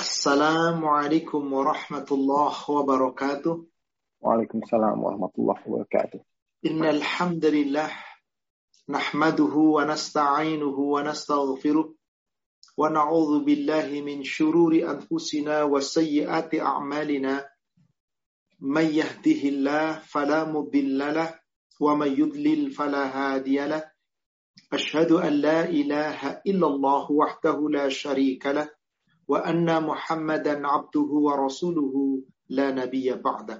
Assalamualaikum warahmatullahi wabarakatuh. Waalaikumsalam warahmatullahi wabarakatuh. Innal hamdalillah nahmaduhu wa nasta'inuhu wa nastaghfiruh wa na'udzu billahi min shururi anfusina wa sayyiati a'malina. May yahdihillah fala mudhillalah wa may yudlil fala hadiyalah. Ashhadu an la ilaha illallah wahdahu la syarika lah وأن محمدا عبده ورسوله لا نبي بعده.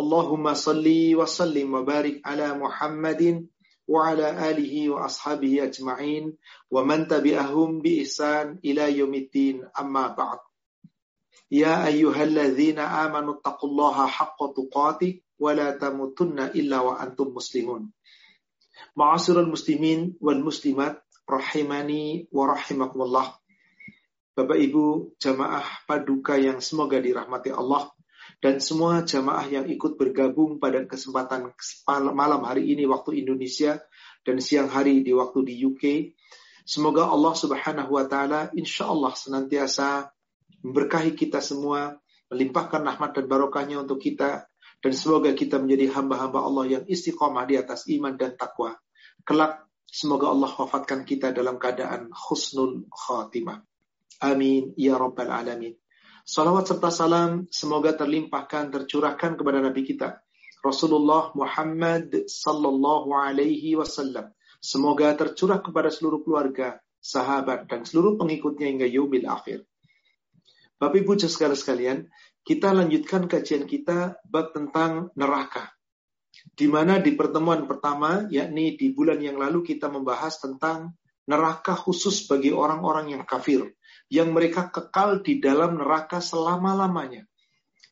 اللهم صل وسلم وبارك على محمد وعلى آله وأصحابه أجمعين ومن تبعهم بإحسان إلى يوم الدين. أما بعد. يا أيها الذين آمنوا اتقوا الله حق تقاته ولا تموتن إلا وأنتم مسلمون. معاشر المسلمين والمسلمات رحمني ورحمكم الله. Bapak Ibu jamaah paduka yang semoga dirahmati Allah dan semua jamaah yang ikut bergabung pada kesempatan malam hari ini waktu Indonesia dan siang hari di waktu di UK. Semoga Allah Subhanahu wa taala insya Allah senantiasa memberkahi kita semua, melimpahkan rahmat dan barokahnya untuk kita dan semoga kita menjadi hamba-hamba Allah yang istiqomah di atas iman dan takwa. Kelak semoga Allah wafatkan kita dalam keadaan husnul khatimah. Amin ya rabbal alamin. Salawat serta salam semoga terlimpahkan tercurahkan kepada Nabi kita Rasulullah Muhammad sallallahu alaihi wasallam. Semoga tercurah kepada seluruh keluarga, sahabat dan seluruh pengikutnya hingga yaumil akhir. Bapak Ibu saudara sekalian, kita lanjutkan kajian kita bab tentang neraka. Di mana di pertemuan pertama, yakni di bulan yang lalu kita membahas tentang neraka khusus bagi orang-orang yang kafir yang mereka kekal di dalam neraka selama-lamanya.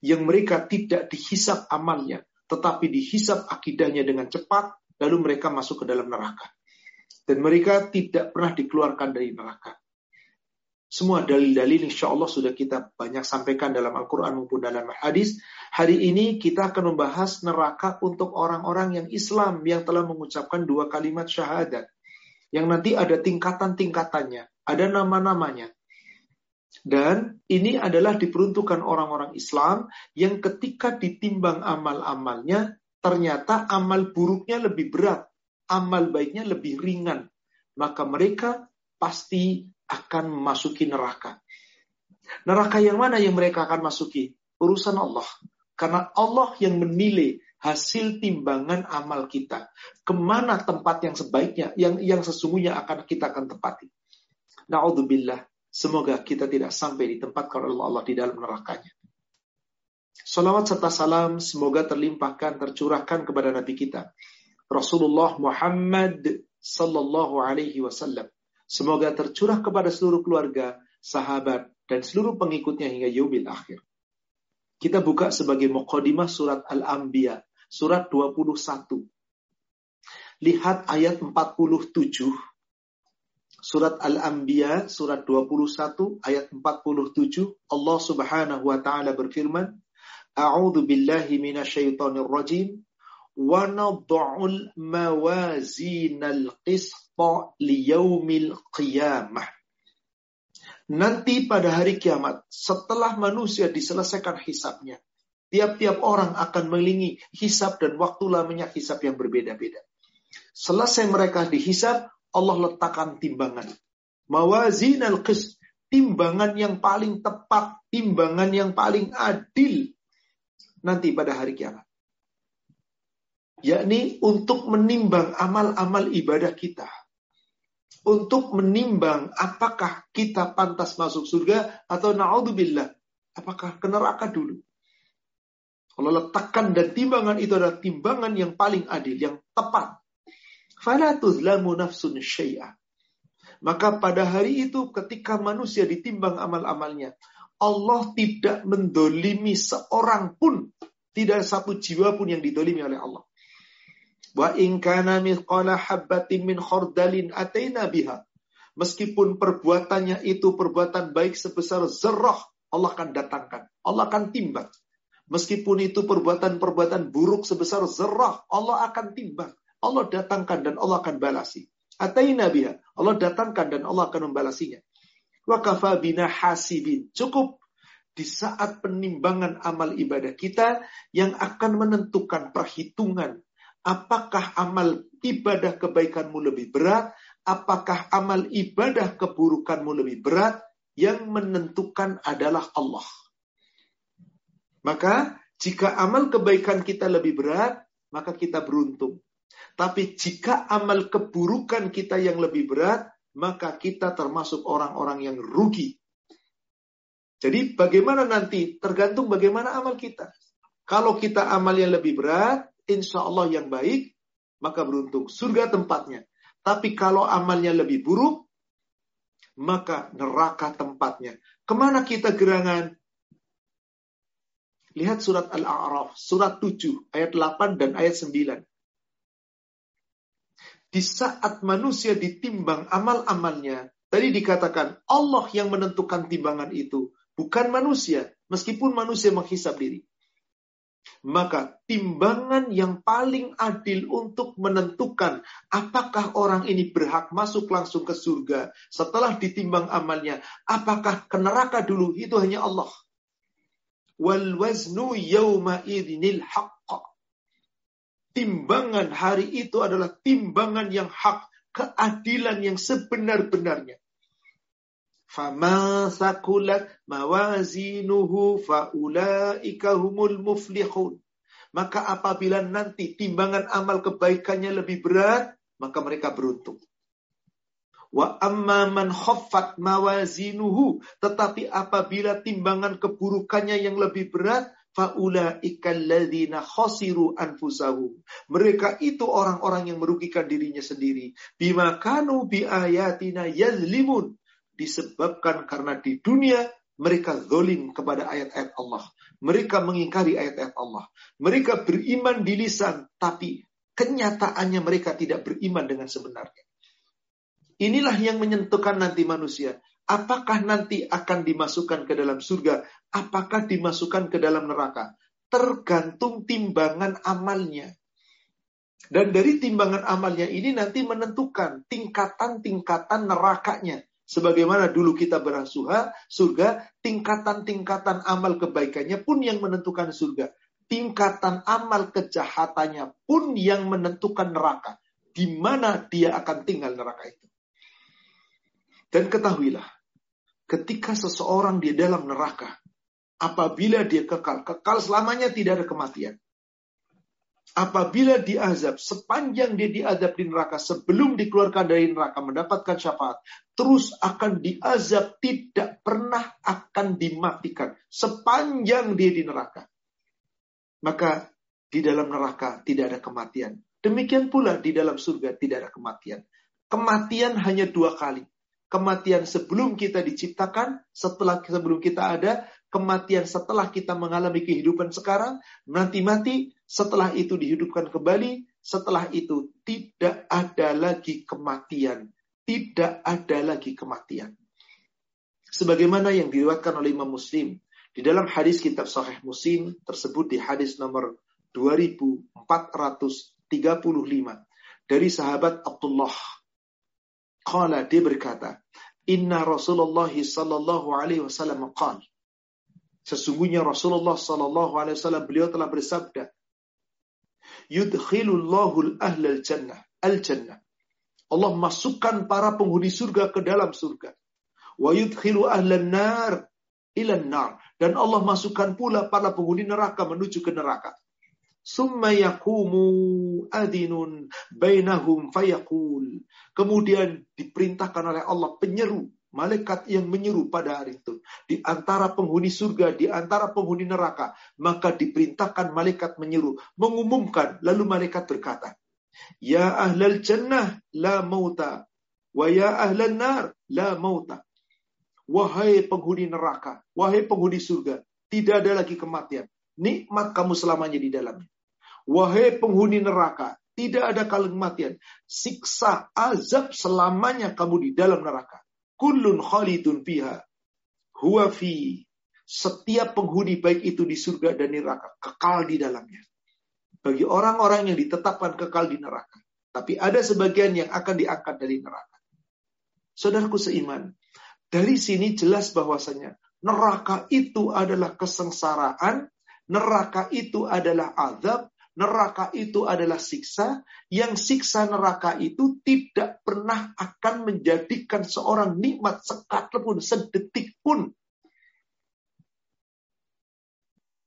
Yang mereka tidak dihisap amalnya, tetapi dihisap akidahnya dengan cepat, lalu mereka masuk ke dalam neraka. Dan mereka tidak pernah dikeluarkan dari neraka. Semua dalil-dalil insya Allah sudah kita banyak sampaikan dalam Al-Quran maupun dalam hadis. Hari ini kita akan membahas neraka untuk orang-orang yang Islam yang telah mengucapkan dua kalimat syahadat. Yang nanti ada tingkatan-tingkatannya, ada nama-namanya. Dan ini adalah diperuntukkan orang-orang Islam yang ketika ditimbang amal-amalnya, ternyata amal buruknya lebih berat, amal baiknya lebih ringan. Maka mereka pasti akan memasuki neraka. Neraka yang mana yang mereka akan masuki? Urusan Allah. Karena Allah yang menilai hasil timbangan amal kita. Ke mana tempat yang sebaiknya, yang yang sesungguhnya akan kita akan tepati. Na'udzubillah Semoga kita tidak sampai di tempat kalau Allah di dalam nerakanya. Salawat serta salam semoga terlimpahkan, tercurahkan kepada Nabi kita. Rasulullah Muhammad Sallallahu Alaihi Wasallam. Semoga tercurah kepada seluruh keluarga, sahabat, dan seluruh pengikutnya hingga yaumil akhir. Kita buka sebagai muqaddimah surat Al-Anbiya, surat 21. Lihat ayat 47 Surat Al-Anbiya surat 21 ayat 47 Allah Subhanahu wa taala berfirman A'udzu billahi minasyaitonir rajim. Wa nad'ul mawazinal qista liyaumil qiyamah. Nanti pada hari kiamat setelah manusia diselesaikan hisapnya tiap-tiap orang akan melingi hisap dan waktu lamanya hisap yang berbeda-beda. Selesai mereka dihisap, Allah letakkan timbangan. Mawazin al-qis, timbangan yang paling tepat, timbangan yang paling adil nanti pada hari kiamat. Yakni untuk menimbang amal-amal ibadah kita. Untuk menimbang apakah kita pantas masuk surga atau na'udzubillah. Apakah ke neraka dulu. Kalau letakkan dan timbangan itu adalah timbangan yang paling adil, yang tepat. Nafsun. Maka pada hari itu ketika manusia ditimbang amal-amalnya, Allah tidak mendolimi seorang pun. Tidak satu jiwa pun yang didolimi oleh Allah. Wa mithqala habbatin min. Meskipun perbuatannya itu perbuatan baik sebesar zerah, Allah akan datangkan. Allah akan timbang. Meskipun itu perbuatan-perbuatan buruk sebesar zerah, Allah akan timbang. Allah datangkan dan Allah akan balasi. Ataina biha. Allah datangkan dan Allah akan membalasinya. Wa bina hasibin. Cukup di saat penimbangan amal ibadah kita yang akan menentukan perhitungan apakah amal ibadah kebaikanmu lebih berat, apakah amal ibadah keburukanmu lebih berat, yang menentukan adalah Allah. Maka jika amal kebaikan kita lebih berat, maka kita beruntung. Tapi jika amal keburukan kita yang lebih berat, maka kita termasuk orang-orang yang rugi. Jadi bagaimana nanti? Tergantung bagaimana amal kita. Kalau kita amal yang lebih berat, insya Allah yang baik, maka beruntung. Surga tempatnya. Tapi kalau amalnya lebih buruk, maka neraka tempatnya. Ke mana kita gerangan? Lihat surat Al-A'raf, surat 7, ayat 8 dan ayat 9. Di saat manusia ditimbang amal-amalnya, tadi dikatakan Allah yang menentukan timbangan itu, bukan manusia, meskipun manusia menghisap diri. Maka timbangan yang paling adil untuk menentukan apakah orang ini berhak masuk langsung ke surga setelah ditimbang amalnya, apakah ke neraka dulu, itu hanya Allah wal waznu yawma idinil haqq. Timbangan hari itu adalah timbangan yang hak, keadilan yang sebenar-benarnya. Fama sakulat mawazinuhu faulaika humul muflihun. Maka apabila nanti timbangan amal kebaikannya lebih berat, maka mereka beruntung. Wa amma man mawazinuhu. Tetapi apabila timbangan keburukannya yang lebih berat, faula ikalladzina khasiru anfusahum. Mereka itu orang-orang yang merugikan dirinya sendiri. Bima kanu bi ayatina yazlimun. Disebabkan karena di dunia mereka zolim kepada ayat-ayat Allah. Mereka mengingkari ayat-ayat Allah. Mereka beriman di lisan, tapi kenyataannya mereka tidak beriman dengan sebenarnya. Inilah yang menyentuhkan nanti manusia. Apakah nanti akan dimasukkan ke dalam surga? Apakah dimasukkan ke dalam neraka? Tergantung timbangan amalnya. Dan dari timbangan amalnya ini nanti menentukan tingkatan-tingkatan nerakanya. Sebagaimana dulu kita berasuha, surga, tingkatan-tingkatan amal kebaikannya pun yang menentukan surga. Tingkatan amal kejahatannya pun yang menentukan neraka. Di mana dia akan tinggal neraka itu. Dan ketahuilah, ketika seseorang di dalam neraka, apabila dia kekal, kekal selamanya tidak ada kematian. Apabila diazab, sepanjang dia diazab di neraka, sebelum dikeluarkan dari neraka mendapatkan syafaat, terus akan diazab, tidak pernah akan dimatikan. Sepanjang dia di neraka. Maka di dalam neraka tidak ada kematian. Demikian pula di dalam surga tidak ada kematian. Kematian hanya dua kali kematian sebelum kita diciptakan, setelah sebelum kita ada, kematian setelah kita mengalami kehidupan sekarang, nanti mati, setelah itu dihidupkan kembali, setelah itu tidak ada lagi kematian. Tidak ada lagi kematian. Sebagaimana yang diriwayatkan oleh Imam Muslim di dalam hadis kitab Sahih Muslim tersebut di hadis nomor 2435 dari sahabat Abdullah Qala dia berkata, Inna Rasulullah sallallahu alaihi wasallam qala. Sesungguhnya Rasulullah sallallahu alaihi wasallam beliau telah bersabda, Yudkhilullahu al-ahlal jannah, al-jannah. Allah masukkan para penghuni surga ke dalam surga. Wa yudkhilu ahlan nar ilan nar. Dan Allah masukkan pula para penghuni neraka menuju ke neraka. Summa yakumu adinun bainahum fayaqul. Kemudian diperintahkan oleh Allah penyeru, malaikat yang menyeru pada hari itu. Di antara penghuni surga, di antara penghuni neraka. Maka diperintahkan malaikat menyeru, mengumumkan. Lalu malaikat berkata, Ya ahlal jannah la mauta. Wa ya ahlal nar la mauta. Wahai penghuni neraka, wahai penghuni surga, tidak ada lagi kematian. Nikmat kamu selamanya di dalamnya. Wahai penghuni neraka, tidak ada kematian. Siksa azab selamanya kamu di dalam neraka. Kullun khalidun fiha. Huwa fi. Setiap penghuni baik itu di surga dan neraka. Kekal di dalamnya. Bagi orang-orang yang ditetapkan kekal di neraka. Tapi ada sebagian yang akan diangkat dari neraka. Saudaraku seiman, Dari sini jelas bahwasanya neraka itu adalah kesengsaraan, neraka itu adalah azab, neraka itu adalah siksa, yang siksa neraka itu tidak pernah akan menjadikan seorang nikmat pun sedetik pun.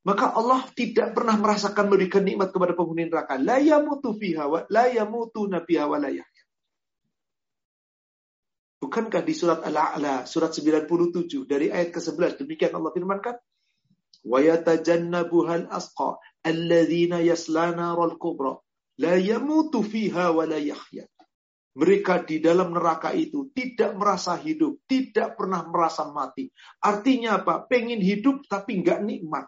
Maka Allah tidak pernah merasakan memberikan nikmat kepada penghuni neraka. La yamutu fiha wa la yamutu nabiha wa la Bukankah di surat Al-A'la, surat 97 dari ayat ke-11 demikian Allah firmankan? Mereka di dalam neraka itu tidak merasa hidup, tidak pernah merasa mati. Artinya apa? Pengen hidup tapi nggak nikmat.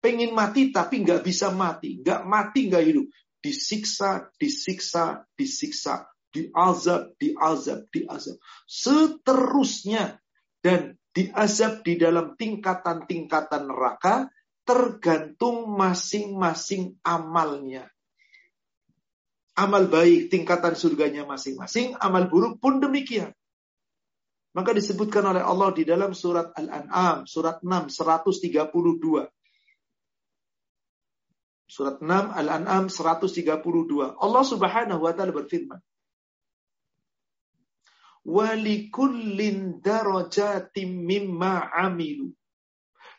Pengen mati tapi nggak bisa mati. Nggak mati nggak hidup. Disiksa, disiksa, disiksa diazab, diazab, diazab. Seterusnya dan diazab di dalam tingkatan-tingkatan neraka tergantung masing-masing amalnya. Amal baik tingkatan surganya masing-masing, amal buruk pun demikian. Maka disebutkan oleh Allah di dalam surat Al-An'am, surat 6, 132. Surat 6 Al-An'am 132. Allah Subhanahu wa taala berfirman, walikullin darajatim mimma amilu.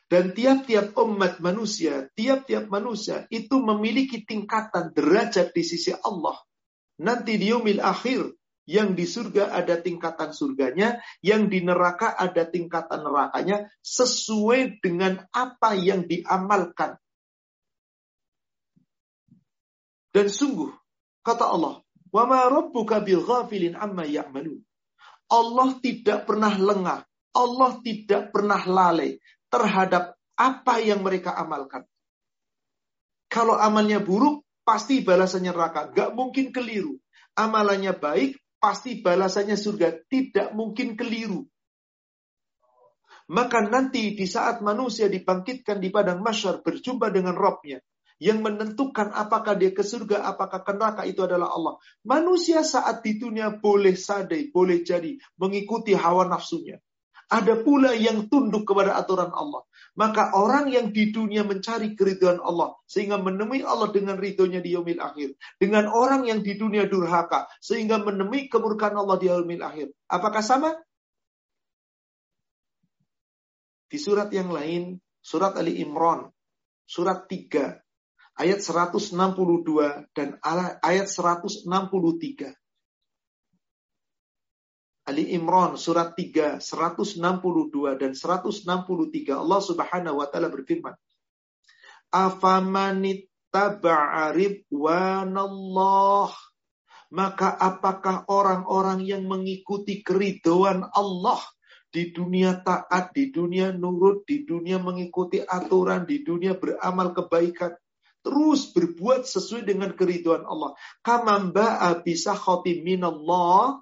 Dan tiap-tiap umat manusia, tiap-tiap manusia itu memiliki tingkatan derajat di sisi Allah. Nanti di umil akhir, yang di surga ada tingkatan surganya, yang di neraka ada tingkatan nerakanya, sesuai dengan apa yang diamalkan. Dan sungguh, kata Allah, وَمَا رَبُّكَ بِغَافِلٍ عَمَّا يَعْمَلُونَ Allah tidak pernah lengah. Allah tidak pernah lalai terhadap apa yang mereka amalkan. Kalau amalnya buruk, pasti balasannya neraka. Gak mungkin keliru. Amalannya baik, pasti balasannya surga. Tidak mungkin keliru. Maka nanti di saat manusia dibangkitkan di padang masyar berjumpa dengan Robnya, yang menentukan apakah dia ke surga, apakah ke neraka itu adalah Allah. Manusia saat di dunia boleh sadai, boleh jadi mengikuti hawa nafsunya. Ada pula yang tunduk kepada aturan Allah. Maka orang yang di dunia mencari keriduan Allah. Sehingga menemui Allah dengan ridhonya di yaumil akhir. Dengan orang yang di dunia durhaka. Sehingga menemui kemurkaan Allah di yaumil akhir. Apakah sama? Di surat yang lain, surat Ali Imran, surat 3, ayat 162 dan ayat 163. Ali Imran surat 3 162 dan 163 Allah Subhanahu wa taala berfirman Afamanittaba'a ridwanallah maka apakah orang-orang yang mengikuti keridhaan Allah di dunia taat, di dunia nurut, di dunia mengikuti aturan, di dunia beramal kebaikan terus berbuat sesuai dengan keriduan Allah. Kamamba bisa minallah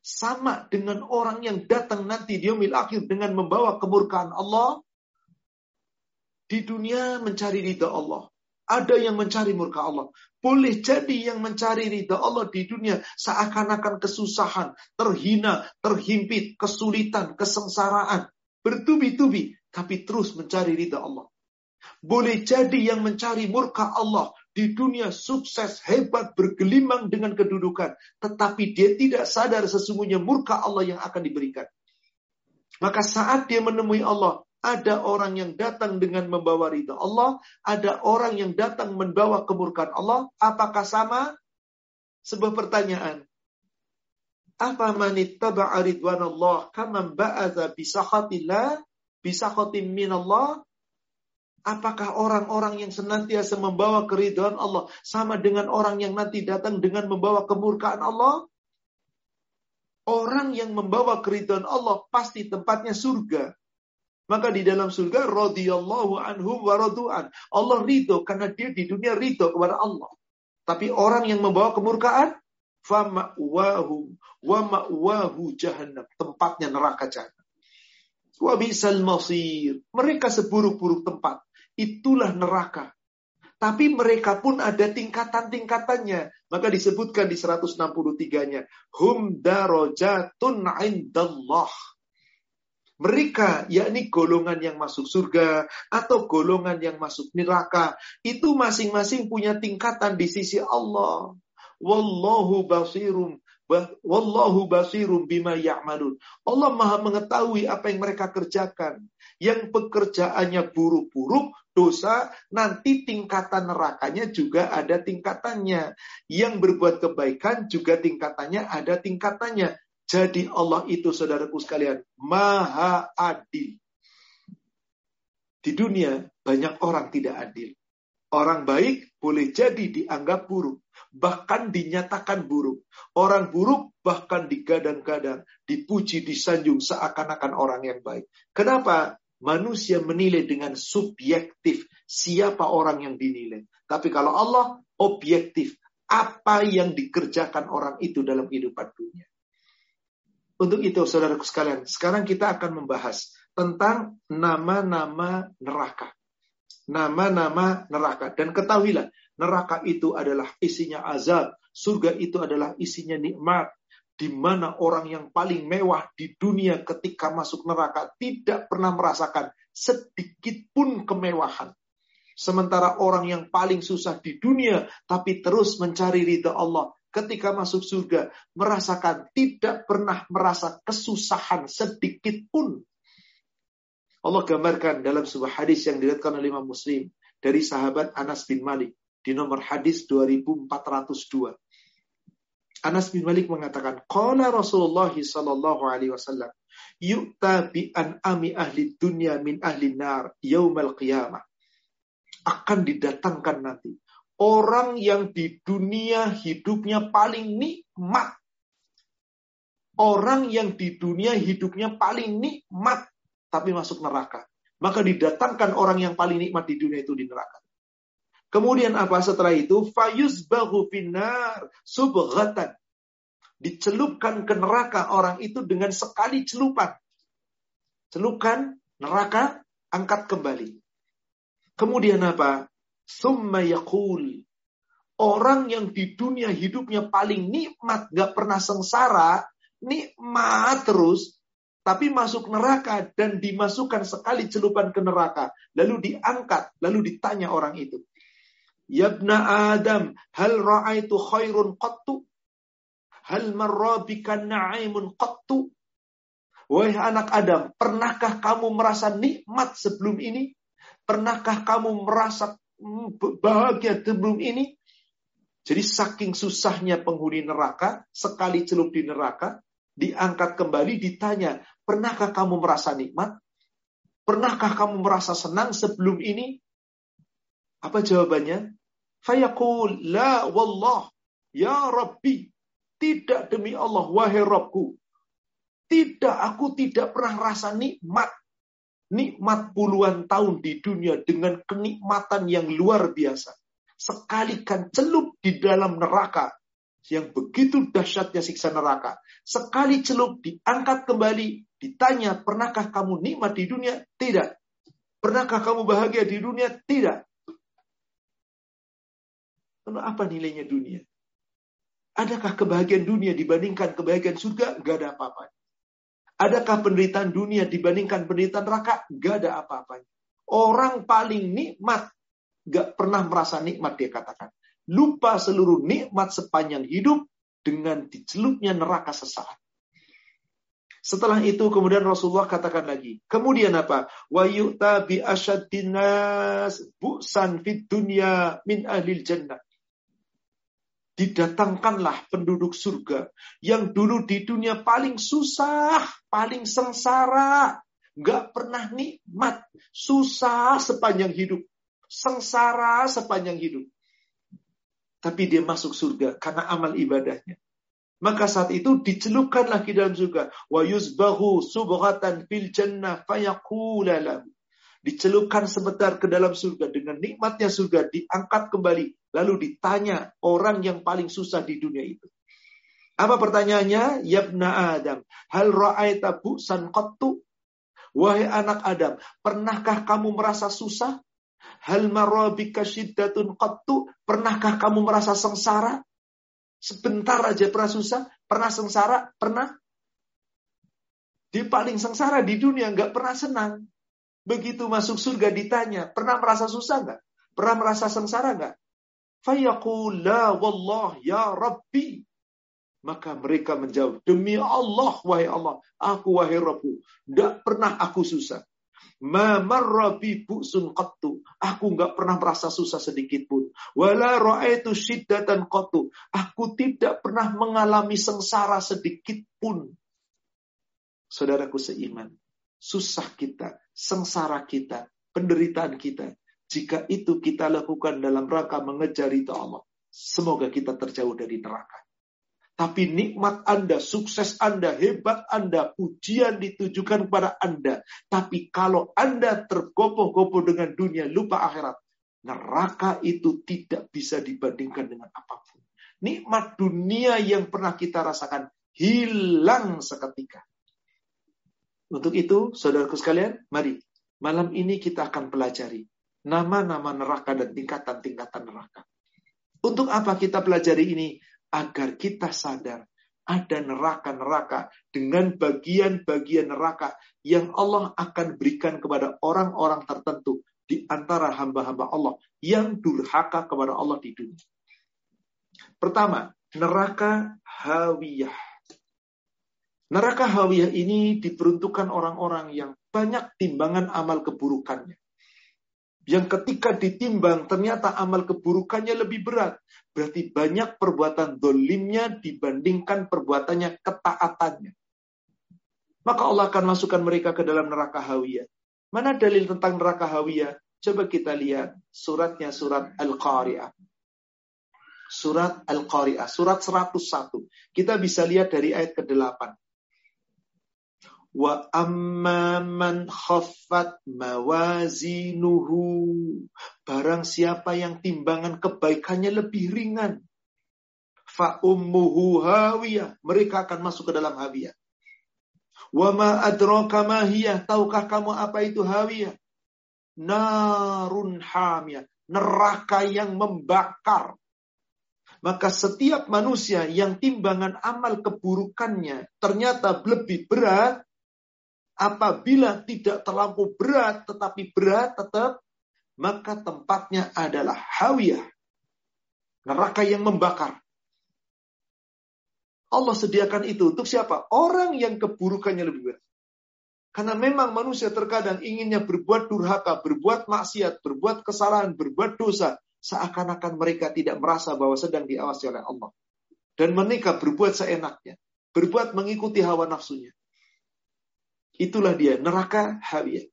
sama dengan orang yang datang nanti di yaumil akhir dengan membawa kemurkaan Allah di dunia mencari ridha Allah. Ada yang mencari murka Allah. Boleh jadi yang mencari ridha Allah di dunia seakan-akan kesusahan, terhina, terhimpit, kesulitan, kesengsaraan, bertubi-tubi, tapi terus mencari ridha Allah. Boleh jadi yang mencari murka Allah di dunia sukses, hebat, bergelimang dengan kedudukan. Tetapi dia tidak sadar sesungguhnya murka Allah yang akan diberikan. Maka saat dia menemui Allah, ada orang yang datang dengan membawa ridha Allah, ada orang yang datang membawa kemurkaan Allah. Apakah sama? Sebuah pertanyaan. Apa manittaba'a ridwan Allah kama ba'atha bisakhatillah bisakhatin min Allah Apakah orang-orang yang senantiasa membawa keridhaan Allah sama dengan orang yang nanti datang dengan membawa kemurkaan Allah? Orang yang membawa keridhaan Allah pasti tempatnya surga. Maka di dalam surga radhiyallahu anhum wa radu'an. Allah ridho karena dia di dunia ridho kepada Allah. Tapi orang yang membawa kemurkaan fama'wahum wa ma'wahu jahannam. Tempatnya neraka jahannam. Wa bisal masir. Mereka seburuk-buruk tempat itulah neraka. Tapi mereka pun ada tingkatan-tingkatannya. Maka disebutkan di 163-nya. Hum darajatun indallah. Mereka, yakni golongan yang masuk surga atau golongan yang masuk neraka, itu masing-masing punya tingkatan di sisi Allah. Wallahu basirum Wallahu basirum bima ya'malun. Allah Maha mengetahui apa yang mereka kerjakan. Yang pekerjaannya buruk-buruk, dosa, nanti tingkatan nerakanya juga ada tingkatannya. Yang berbuat kebaikan juga tingkatannya ada tingkatannya. Jadi Allah itu saudaraku sekalian, maha adil. Di dunia banyak orang tidak adil. Orang baik boleh jadi dianggap buruk, bahkan dinyatakan buruk. Orang buruk bahkan digadang-gadang, dipuji, disanjung seakan-akan orang yang baik. Kenapa? Manusia menilai dengan subjektif siapa orang yang dinilai. Tapi kalau Allah objektif, apa yang dikerjakan orang itu dalam kehidupan dunia. Untuk itu, saudaraku sekalian, sekarang kita akan membahas tentang nama-nama neraka. Nama-nama neraka. Dan ketahuilah, neraka itu adalah isinya azab. Surga itu adalah isinya nikmat. Di mana orang yang paling mewah di dunia ketika masuk neraka tidak pernah merasakan sedikit pun kemewahan. Sementara orang yang paling susah di dunia tapi terus mencari ridha Allah ketika masuk surga merasakan tidak pernah merasa kesusahan sedikit pun. Allah gambarkan dalam sebuah hadis yang diriwayatkan oleh Imam Muslim dari sahabat Anas bin Malik di nomor hadis 2402. Anas bin Malik mengatakan, "Qala Rasulullah sallallahu alaihi wasallam, yu'ta bi an ami ahli dunya min ahli nar yaumal qiyamah." Akan didatangkan nanti orang yang di dunia hidupnya paling nikmat. Orang yang di dunia hidupnya paling nikmat, tapi masuk neraka. Maka didatangkan orang yang paling nikmat di dunia itu di neraka. Kemudian apa setelah itu? Fayus bahu finar subghatan. Dicelupkan ke neraka orang itu dengan sekali celupan. Celupkan neraka, angkat kembali. Kemudian apa? Summa yakul. Orang yang di dunia hidupnya paling nikmat, gak pernah sengsara, nikmat terus, tapi masuk neraka dan dimasukkan sekali celupan ke neraka, lalu diangkat, lalu ditanya orang itu. Yabna Adam, hal ra'aitu khairun qattu? Hal marrabika na'imun qattu? Wahai anak Adam, pernahkah kamu merasa nikmat sebelum ini? Pernahkah kamu merasa bahagia sebelum ini. Jadi saking susahnya penghuni neraka, sekali celup di neraka, diangkat kembali, ditanya, pernahkah kamu merasa nikmat? Pernahkah kamu merasa senang sebelum ini? Apa jawabannya? Fayaqul, la wallah, ya Rabbi, tidak demi Allah, wahai Rabbku. Tidak, aku tidak pernah rasa nikmat nikmat puluhan tahun di dunia dengan kenikmatan yang luar biasa. Sekalikan celup di dalam neraka yang begitu dahsyatnya siksa neraka. Sekali celup diangkat kembali, ditanya, pernahkah kamu nikmat di dunia? Tidak. Pernahkah kamu bahagia di dunia? Tidak. Lalu apa nilainya dunia? Adakah kebahagiaan dunia dibandingkan kebahagiaan surga? Gak ada apa-apa. Adakah penderitaan dunia dibandingkan penderitaan neraka? Gak ada apa-apanya. Orang paling nikmat, gak pernah merasa nikmat dia katakan. Lupa seluruh nikmat sepanjang hidup dengan dicelupnya neraka sesaat. Setelah itu kemudian Rasulullah katakan lagi. Kemudian apa? Wa yu'ta bi asyaddinas bu'san fid dunya min ahlil jannah didatangkanlah penduduk surga yang dulu di dunia paling susah, paling sengsara, nggak pernah nikmat, susah sepanjang hidup, sengsara sepanjang hidup. Tapi dia masuk surga karena amal ibadahnya. Maka saat itu dicelupkan lagi dalam surga. Wa yuzbahu subghatan fil jannah fayaqula lahu dicelupkan sebentar ke dalam surga dengan nikmatnya surga diangkat kembali lalu ditanya orang yang paling susah di dunia itu. Apa pertanyaannya? Yabna adam hal ra'aita bu'san qattu? Wahai anak adam pernahkah kamu merasa susah? Hal marabika syiddatun qattu? Pernahkah kamu merasa sengsara? Sebentar aja pernah susah. Pernah sengsara? Pernah? Dia paling sengsara di dunia, nggak pernah senang. Begitu masuk surga ditanya, pernah merasa susah nggak? Pernah merasa sengsara nggak? Fayaqul la wallah ya Rabbi. Maka mereka menjawab, demi Allah, wahai Allah, aku wahai Rabbu, tidak pernah aku susah. Ma marrabi bu'sun qattu. Aku nggak pernah merasa susah sedikit pun. Wala ra'aitu syiddatan qattu. Aku tidak pernah mengalami sengsara sedikit pun. Saudaraku seiman, susah kita, sengsara kita, penderitaan kita, jika itu kita lakukan dalam rangka mengejar itu Allah, semoga kita terjauh dari neraka. Tapi nikmat Anda, sukses Anda, hebat Anda, pujian ditujukan kepada Anda. Tapi kalau Anda tergopoh-gopoh dengan dunia, lupa akhirat. Neraka itu tidak bisa dibandingkan dengan apa pun. Nikmat dunia yang pernah kita rasakan hilang seketika. Untuk itu, saudaraku sekalian, mari malam ini kita akan pelajari nama-nama neraka dan tingkatan-tingkatan neraka. Untuk apa kita pelajari ini? agar kita sadar ada neraka-neraka dengan bagian-bagian neraka yang Allah akan berikan kepada orang-orang tertentu di antara hamba-hamba Allah yang durhaka kepada Allah di dunia. Pertama, neraka hawiyah. Neraka hawiyah ini diperuntukkan orang-orang yang banyak timbangan amal keburukannya yang ketika ditimbang ternyata amal keburukannya lebih berat. Berarti banyak perbuatan dolimnya dibandingkan perbuatannya ketaatannya. Maka Allah akan masukkan mereka ke dalam neraka hawiyah. Mana dalil tentang neraka hawiyah? Coba kita lihat suratnya surat Al-Qari'ah. Surat Al-Qari'ah, surat 101. Kita bisa lihat dari ayat ke-8. Wa amma man khaffat mawazinuhu. Barang siapa yang timbangan kebaikannya lebih ringan. Fa ummuhu hawiyah. Mereka akan masuk ke dalam hawiyah. Wa ma adraka ma hiya. Tahukah kamu apa itu hawiyah? Narun hamiyah. Neraka yang membakar. Maka setiap manusia yang timbangan amal keburukannya ternyata lebih berat, Apabila tidak terlampau berat, tetapi berat tetap, maka tempatnya adalah hawiyah. Neraka yang membakar. Allah sediakan itu untuk siapa? Orang yang keburukannya lebih berat. Karena memang manusia terkadang inginnya berbuat durhaka, berbuat maksiat, berbuat kesalahan, berbuat dosa. Seakan-akan mereka tidak merasa bahwa sedang diawasi oleh Allah. Dan mereka berbuat seenaknya. Berbuat mengikuti hawa nafsunya. Itulah dia, neraka hawiyah.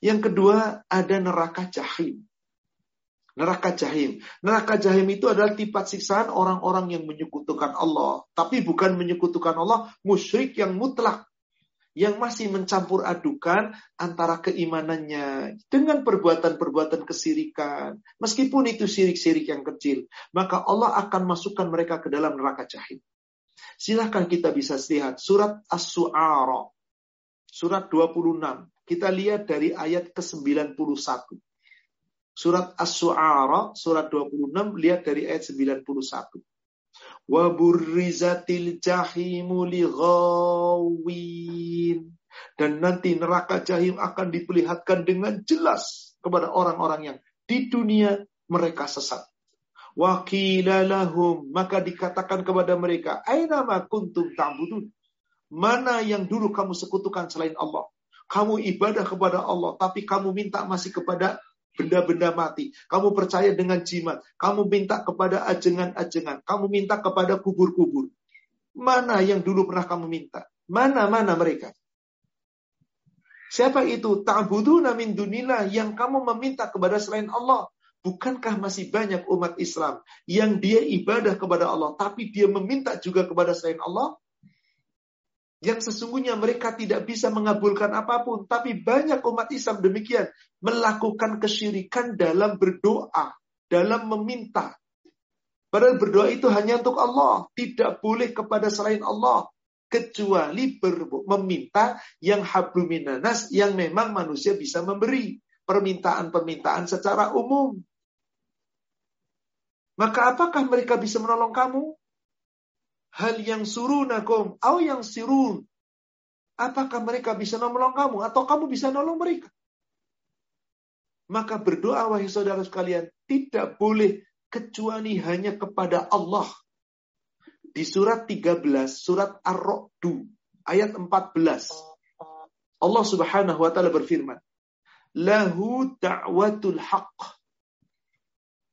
Yang kedua, ada neraka jahim. Neraka jahim. Neraka jahim itu adalah tipat siksaan orang-orang yang menyekutukan Allah. Tapi bukan menyekutukan Allah, musyrik yang mutlak. Yang masih mencampur adukan antara keimanannya dengan perbuatan-perbuatan kesirikan. Meskipun itu sirik-sirik yang kecil. Maka Allah akan masukkan mereka ke dalam neraka jahim. Silahkan kita bisa lihat surat As-Su'ara surat 26. Kita lihat dari ayat ke-91. Surat As-Su'ara, surat 26, lihat dari ayat 91. Wa burrizatil jahimu lighawin. Dan nanti neraka jahim akan diperlihatkan dengan jelas kepada orang-orang yang di dunia mereka sesat. Wakila lahum maka dikatakan kepada mereka, Aina ma kuntum ta'budun? Mana yang dulu kamu sekutukan selain Allah? Kamu ibadah kepada Allah, tapi kamu minta masih kepada benda-benda mati. Kamu percaya dengan jimat. Kamu minta kepada ajengan-ajengan. Kamu minta kepada kubur-kubur. Mana yang dulu pernah kamu minta? Mana-mana mereka? Siapa itu? Ta'buduna min dunillah yang kamu meminta kepada selain Allah. Bukankah masih banyak umat Islam yang dia ibadah kepada Allah, tapi dia meminta juga kepada selain Allah? Yang sesungguhnya mereka tidak bisa mengabulkan apa pun. Tapi banyak umat Islam demikian melakukan kesyirikan dalam berdoa, dalam meminta. Padahal berdoa itu hanya untuk Allah, tidak boleh kepada selain Allah kecuali meminta yang habluminanas yang memang manusia bisa memberi permintaan-permintaan secara umum. Maka apakah mereka bisa menolong kamu? Hal yang surunakum au yang sirun. Apakah mereka bisa nolong kamu atau kamu bisa nolong mereka? Maka berdoa wahai saudara sekalian tidak boleh kecuali hanya kepada Allah. Di surat 13, surat Ar-Ra'du, ayat 14. Allah Subhanahu wa taala berfirman, "Lahu da'watul haqq."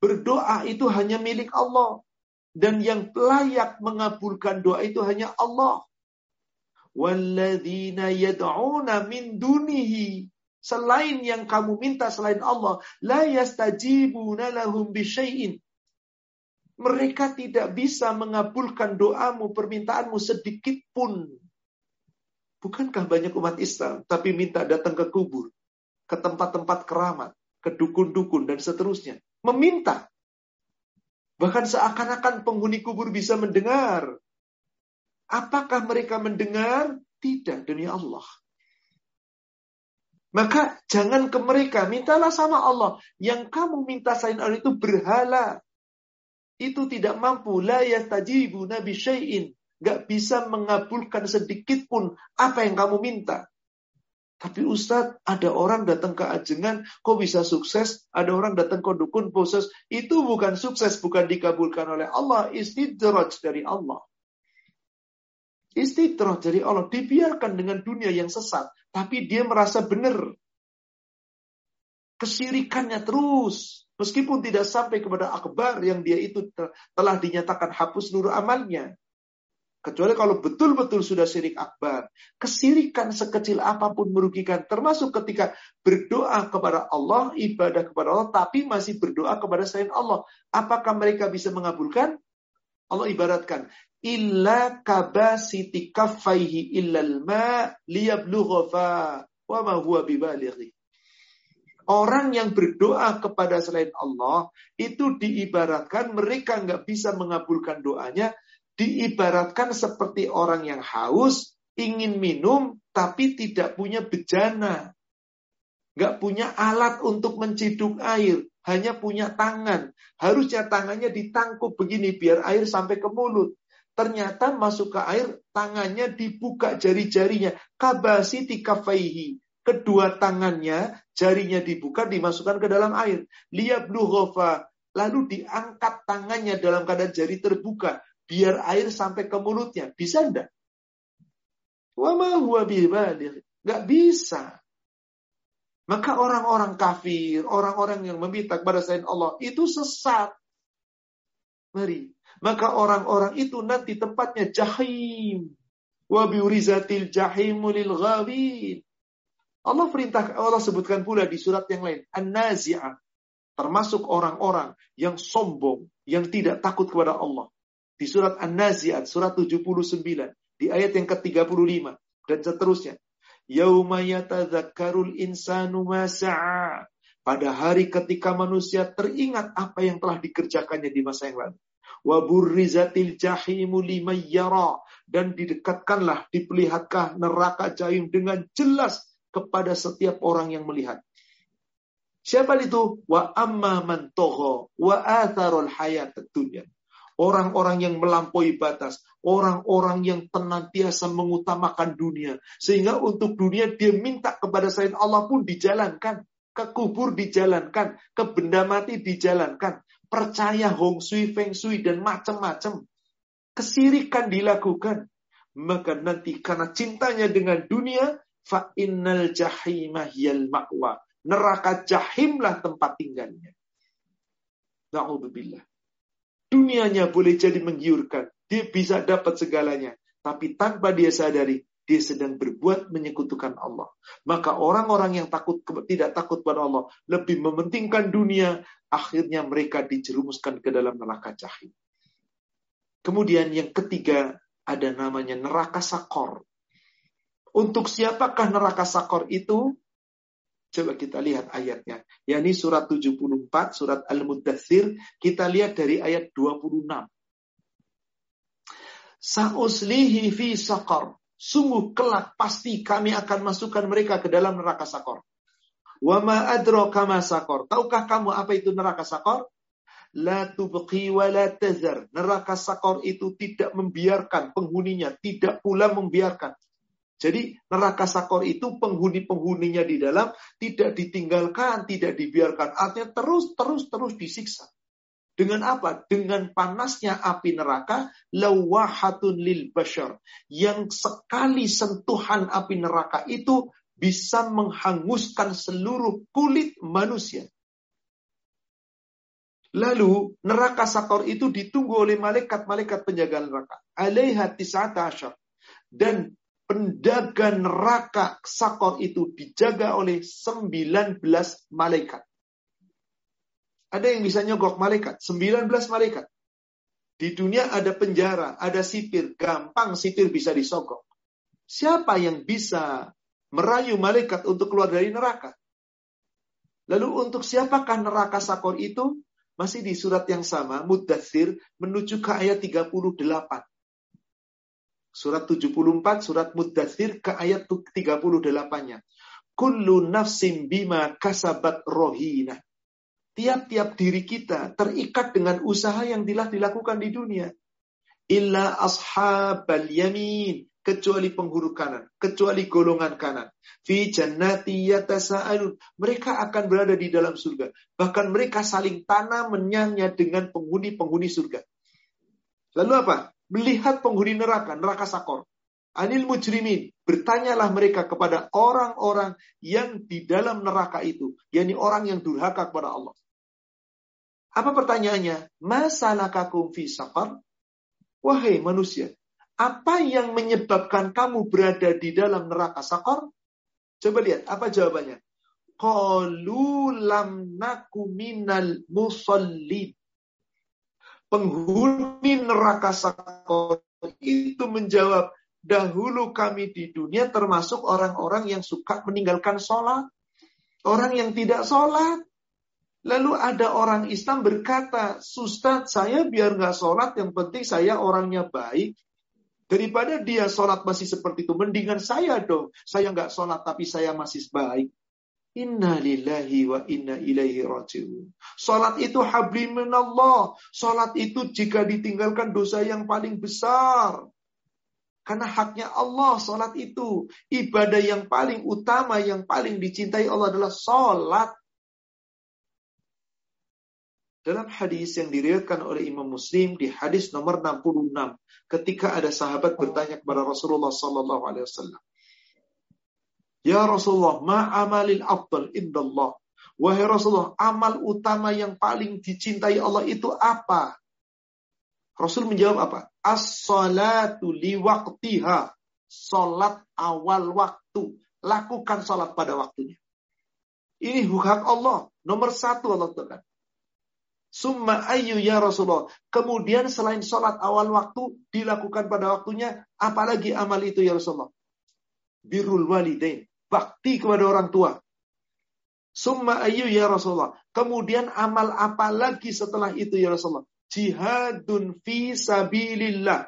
Berdoa itu hanya milik Allah dan yang layak mengabulkan doa itu hanya Allah. Walladzina yad'una min dunihi selain yang kamu minta selain Allah la yastajibuna lahum bisyai'in mereka tidak bisa mengabulkan doamu, permintaanmu sedikit pun. Bukankah banyak umat Islam tapi minta datang ke kubur, ke tempat-tempat keramat, ke dukun-dukun dan seterusnya, meminta. Bahkan seakan-akan penghuni kubur bisa mendengar. Apakah mereka mendengar? Tidak, demi Allah. Maka jangan ke mereka, mintalah sama Allah. Yang kamu minta selain Allah itu berhala itu tidak mampu la yastajibu nabi syai'in gak bisa mengabulkan sedikit pun apa yang kamu minta. Tapi Ustadz, ada orang datang ke ajengan, kok bisa sukses? Ada orang datang ke dukun, proses. Itu bukan sukses, bukan dikabulkan oleh Allah. Istidraj dari Allah. Istidraj dari Allah. Dibiarkan dengan dunia yang sesat. Tapi dia merasa benar. Kesirikannya terus. Meskipun tidak sampai kepada akbar yang dia itu telah dinyatakan hapus seluruh amalnya. Kecuali kalau betul-betul sudah syirik akbar. Kesirikan sekecil apa pun merugikan. Termasuk ketika berdoa kepada Allah, ibadah kepada Allah, tapi masih berdoa kepada selain Allah. Apakah mereka bisa mengabulkan? Allah ibaratkan. Illa kabasiti kaffaihi illal ma liyablugha wa ma huwa bibalighi. Orang yang berdoa kepada selain Allah itu diibaratkan mereka nggak bisa mengabulkan doanya, diibaratkan seperti orang yang haus, ingin minum, tapi tidak punya bejana. Nggak punya alat untuk menciduk air, hanya punya tangan. Harusnya tangannya ditangkup begini biar air sampai ke mulut. Ternyata masuk ke air, tangannya dibuka jari-jarinya. Kabasi tikafaihi kedua tangannya, jarinya dibuka, dimasukkan ke dalam air. Liyabluhofa. Lalu diangkat tangannya dalam keadaan jari terbuka. Biar air sampai ke mulutnya. Bisa enggak? Wama huwa Gak bisa. Maka orang-orang kafir, orang-orang yang meminta kepada selain Allah, itu sesat. Mari. Maka orang-orang itu nanti tempatnya jahim. Wabiurizatil ghawin. Allah perintah Allah sebutkan pula di surat yang lain, An-Nazi'ah, termasuk orang-orang yang sombong, yang tidak takut kepada Allah. Di surat An-Nazi'at, surat 79, di ayat yang ke-35 dan seterusnya. Yauma yatadzakkarul insanu ma Pada hari ketika manusia teringat apa yang telah dikerjakannya di masa yang lalu. Wa burrizatil jahimu liman yara dan didekatkanlah, diperlihatkan neraka jahim dengan jelas kepada setiap orang yang melihat. Siapa itu? Wa amma man toho wa atharul hayat dunya. Orang-orang yang melampaui batas, orang-orang yang tenantiasa mengutamakan dunia, sehingga untuk dunia dia minta kepada selain Allah pun dijalankan, ke kubur dijalankan, ke benda mati dijalankan, percaya hong sui, feng sui dan macam-macam. Kesirikan dilakukan, maka nanti karena cintanya dengan dunia, fa innal jahimah yal ma'wa. Neraka jahimlah tempat tinggalnya. Na'udzubillah. Dunianya boleh jadi menggiurkan. Dia bisa dapat segalanya. Tapi tanpa dia sadari, dia sedang berbuat menyekutukan Allah. Maka orang-orang yang takut tidak takut pada Allah lebih mementingkan dunia, akhirnya mereka dijerumuskan ke dalam neraka jahim. Kemudian yang ketiga ada namanya neraka sakor. Untuk siapakah neraka sakor itu? Coba kita lihat ayatnya. yakni surat 74, surat Al-Muddathir. Kita lihat dari ayat 26. Sa'uslihi fi sakor. Sungguh kelak pasti kami akan masukkan mereka ke dalam neraka sakor. Wa ma adro kama sakor. Tahukah kamu apa itu neraka sakor? La tubqi wa la tazar. Neraka sakor itu tidak membiarkan penghuninya. Tidak pula membiarkan Jadi neraka sakor itu penghuni-penghuninya di dalam tidak ditinggalkan, tidak dibiarkan. Artinya terus, terus, terus disiksa. Dengan apa? Dengan panasnya api neraka, lawahatun lil bashar. Yang sekali sentuhan api neraka itu bisa menghanguskan seluruh kulit manusia. Lalu neraka sakor itu ditunggu oleh malaikat-malaikat penjaga neraka. Alaiha tis'ata. Dan penjaga neraka sakor itu dijaga oleh 19 malaikat. Ada yang bisa nyogok malaikat, 19 malaikat. Di dunia ada penjara, ada sipir, gampang sipir bisa disogok. Siapa yang bisa merayu malaikat untuk keluar dari neraka? Lalu untuk siapakah neraka sakor itu? Masih di surat yang sama, Mudathir menuju ke ayat 38. Surat 74, surat Mudathir ke ayat 38-nya. Kullu nafsim bima kasabat rohina. Tiap-tiap diri kita terikat dengan usaha yang telah dilakukan di dunia. Illa ashabal yamin. Kecuali penghuru kanan. Kecuali golongan kanan. Fi jannati yatasa'alun. Mereka akan berada di dalam surga. Bahkan mereka saling tanam menyanya dengan penghuni-penghuni surga. Lalu apa? Melihat penghuni neraka, neraka sakor. Anil mujrimin, bertanyalah mereka kepada orang-orang yang di dalam neraka itu, yakni orang yang durhaka kepada Allah. Apa pertanyaannya? Masalah kakum fi sakar? Wahai manusia, apa yang menyebabkan kamu berada di dalam neraka sakor? Coba lihat, apa jawabannya? Qalu lam musallin penghuni neraka sakor itu menjawab, dahulu kami di dunia termasuk orang-orang yang suka meninggalkan sholat. Orang yang tidak sholat. Lalu ada orang Islam berkata, Ustaz saya biar nggak sholat, yang penting saya orangnya baik. Daripada dia sholat masih seperti itu, mendingan saya dong. Saya nggak sholat tapi saya masih baik. Inna lillahi wa inna ilaihi rajiun. Salat itu habli minallah. Salat itu jika ditinggalkan dosa yang paling besar. Karena haknya Allah salat itu. Ibadah yang paling utama, yang paling dicintai Allah adalah salat. Dalam hadis yang diriwayatkan oleh Imam Muslim di hadis nomor 66, ketika ada sahabat bertanya kepada Rasulullah sallallahu alaihi wasallam, Ya Rasulullah, ma amalil afdal indallah. Wahai Rasulullah, amal utama yang paling dicintai Allah itu apa? Rasul menjawab apa? As-salatu liwaktiha. Salat awal waktu. Lakukan salat pada waktunya. Ini hak Allah. Nomor satu Allah tekan. Summa ayu ya Rasulullah. Kemudian selain salat awal waktu dilakukan pada waktunya, apalagi amal itu ya Rasulullah? Birrul walidain bakti kepada orang tua. Summa ayu ya Rasulullah. Kemudian amal apa lagi setelah itu ya Rasulullah? Jihadun fi sabilillah.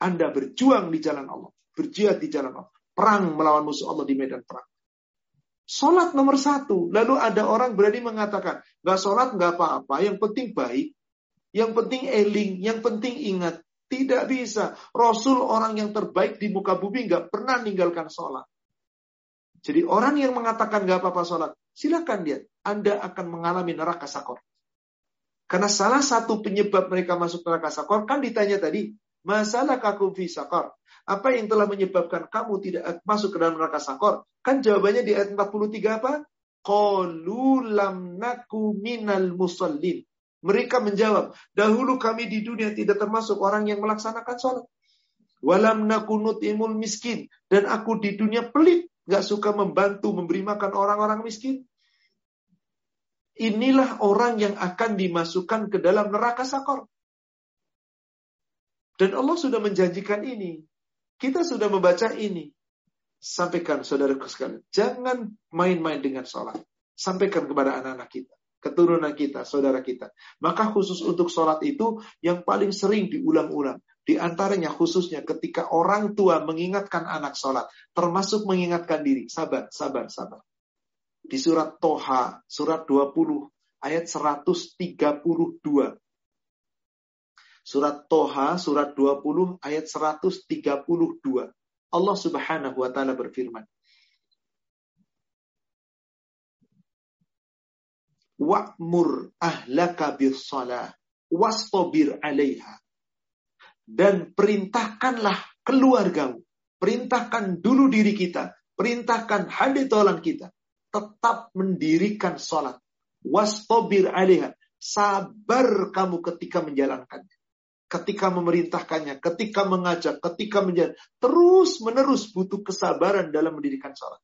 Anda berjuang di jalan Allah. Berjihad di jalan Allah. Perang melawan musuh Allah di medan perang. Sholat nomor satu. Lalu ada orang berani mengatakan, gak sholat gak apa-apa. Yang penting baik. Yang penting eling. Yang penting ingat. Tidak bisa. Rasul orang yang terbaik di muka bumi gak pernah meninggalkan sholat. Jadi orang yang mengatakan gak apa-apa sholat, silakan lihat. Anda akan mengalami neraka sakor. Karena salah satu penyebab mereka masuk neraka sakor, kan ditanya tadi, masalah kakum fi sakor. Apa yang telah menyebabkan kamu tidak masuk ke dalam neraka sakor? Kan jawabannya di ayat 43 apa? Qalu lam naku minal musallin. Mereka menjawab, dahulu kami di dunia tidak termasuk orang yang melaksanakan sholat. Walam nakunut imul miskin. Dan aku di dunia pelit Gak suka membantu, memberi makan orang-orang miskin. Inilah orang yang akan dimasukkan ke dalam neraka sakor. Dan Allah sudah menjanjikan ini. Kita sudah membaca ini. Sampaikan saudaraku sekalian. Jangan main-main dengan sholat. Sampaikan kepada anak-anak kita. Keturunan kita, saudara kita. Maka khusus untuk sholat itu yang paling sering diulang-ulang. Di antaranya khususnya ketika orang tua mengingatkan anak sholat, termasuk mengingatkan diri, sabar, sabar, sabar. Di surat Toha, surat 20, ayat 132. Surat Toha, surat 20, ayat 132. Allah Subhanahu wa taala berfirman, Wa'mur ahlaka bis salah wastabir 'alaiha. Dan perintahkanlah keluargamu, perintahkan dulu diri kita, perintahkan hadi tolan kita, tetap mendirikan sholat. Wastabir 'alaiha. Sabar kamu ketika menjalankannya ketika memerintahkannya, ketika mengajak, ketika menjaga, terus menerus butuh kesabaran dalam mendirikan sholat.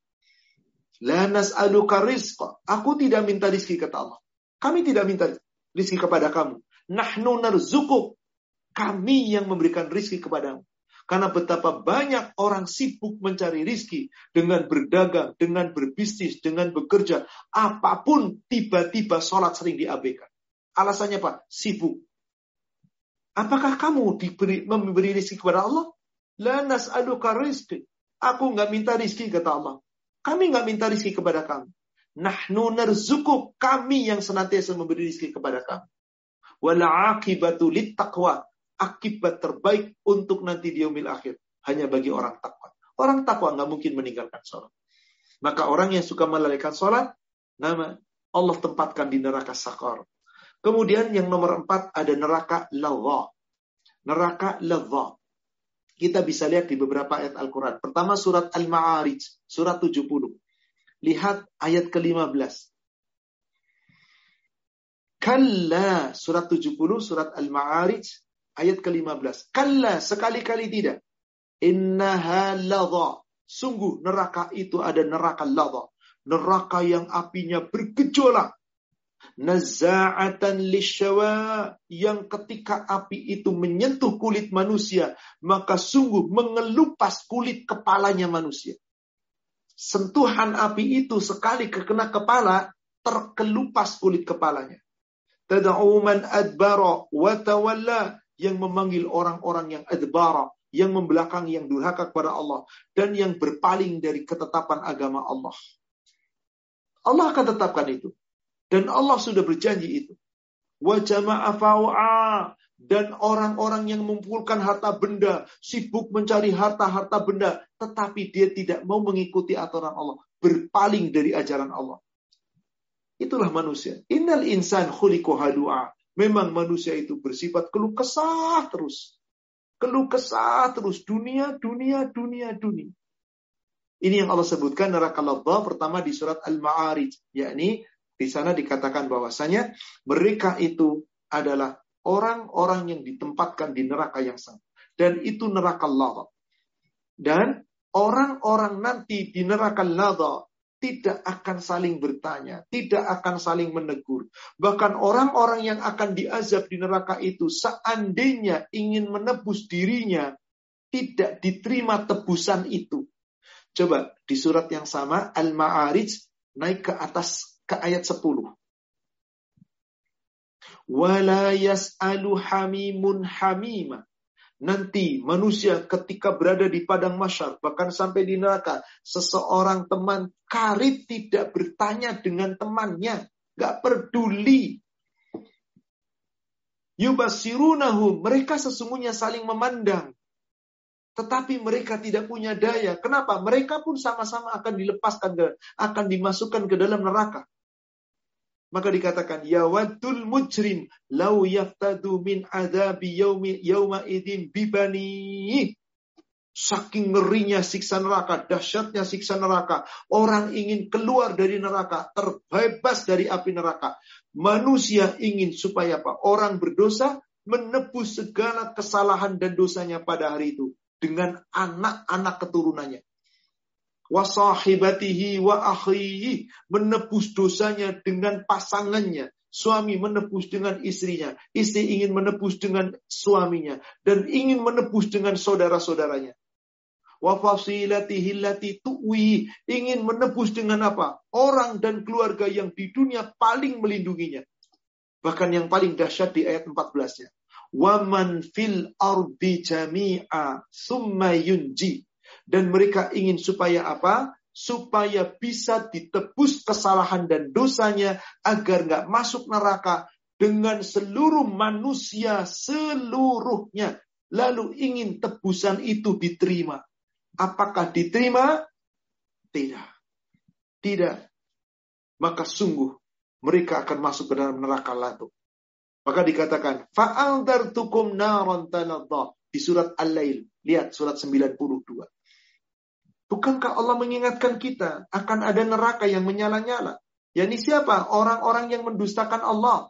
La nas'aluka rizqa. Aku tidak minta rizki kata Allah. Kami tidak minta rizki kepada kamu. Nahnu narzukuk. Kami yang memberikan rizki kepadamu. Karena betapa banyak orang sibuk mencari rizki dengan berdagang, dengan berbisnis, dengan bekerja. Apa pun tiba-tiba sholat sering diabaikan. Alasannya Pak, sibuk. Apakah kamu diberi, memberi rizki kepada Allah? La nas'aluka rizki. Aku nggak minta rizki, kata Allah. Kami nggak minta rizki kepada kamu. Nahnu narzuku. Kami yang senantiasa memberi rizki kepada kamu. Wala akibatu taqwa. Akibat terbaik untuk nanti di yaumil akhir. Hanya bagi orang takwa. Orang takwa nggak mungkin meninggalkan sholat. Maka orang yang suka melalaikan sholat, nama Allah tempatkan di neraka sakar. Kemudian yang nomor empat ada neraka ladha. Neraka ladha. Kita bisa lihat di beberapa ayat Al-Quran. Pertama surat Al-Ma'arij, surat 70. Lihat ayat ke-15. Kalla, surat 70, surat Al-Ma'arij, ayat ke-15. Kalla, sekali-kali tidak. Innaha ladha. Sungguh neraka itu ada neraka ladha. Neraka yang apinya bergejolak Naza'atan lisyawa yang ketika api itu menyentuh kulit manusia, maka sungguh mengelupas kulit kepalanya manusia. Sentuhan api itu sekali kekena kepala, terkelupas kulit kepalanya. Tada'uman adbara wa tawalla yang memanggil orang-orang yang adbara, yang membelakang, yang durhaka kepada Allah, dan yang berpaling dari ketetapan agama Allah. Allah akan tetapkan itu. Dan Allah sudah berjanji itu. Dan orang-orang yang mengumpulkan harta benda, sibuk mencari harta-harta benda, tetapi dia tidak mau mengikuti aturan Allah, berpaling dari ajaran Allah. Itulah manusia. Innal insan khuliqu halu'a. Memang manusia itu bersifat keluh kesah terus. Keluh kesah terus. Dunia, dunia, dunia, dunia. Ini yang Allah sebutkan neraka ladha pertama di surat Al-Ma'arij. Yakni di sana dikatakan bahwasanya mereka itu adalah orang-orang yang ditempatkan di neraka yang sama. Dan itu neraka lava. Dan orang-orang nanti di neraka lava tidak akan saling bertanya, tidak akan saling menegur. Bahkan orang-orang yang akan diazab di neraka itu seandainya ingin menebus dirinya, tidak diterima tebusan itu. Coba di surat yang sama Al-Ma'arij naik ke atas ke ayat 10. Wala yas'alu hamimun hamima. Nanti manusia ketika berada di padang masyar, bahkan sampai di neraka, seseorang teman karib tidak bertanya dengan temannya. Gak peduli. Yubasirunahu, mereka sesungguhnya saling memandang. Tetapi mereka tidak punya daya. Kenapa? Mereka pun sama-sama akan dilepaskan, akan dimasukkan ke dalam neraka. Maka dikatakan ya wadul mujrim lau yaftadu min adabi yaumi yauma idin bibani Saking ngerinya siksa neraka, dahsyatnya siksa neraka. Orang ingin keluar dari neraka, terbebas dari api neraka. Manusia ingin supaya apa? Orang berdosa menebus segala kesalahan dan dosanya pada hari itu. Dengan anak-anak keturunannya wasahibatihi wa akhihi. Menebus dosanya dengan pasangannya. Suami menebus dengan istrinya. Istri ingin menebus dengan suaminya. Dan ingin menebus dengan saudara-saudaranya. Wa fasilatihi allati tuwi. Ingin menebus dengan apa? Orang dan keluarga yang di dunia paling melindunginya. Bahkan yang paling dahsyat di ayat 14-nya waman fil ardi jami'a summa yunji dan mereka ingin supaya apa? Supaya bisa ditebus kesalahan dan dosanya agar nggak masuk neraka dengan seluruh manusia seluruhnya. Lalu ingin tebusan itu diterima. Apakah diterima? Tidak. Tidak. Maka sungguh mereka akan masuk ke dalam neraka latu. Maka dikatakan, tukum naron taladha. Di surat Al-Lail. Lihat surat 92. Bukankah Allah mengingatkan kita akan ada neraka yang menyala-nyala? Yani siapa? Orang-orang yang mendustakan Allah.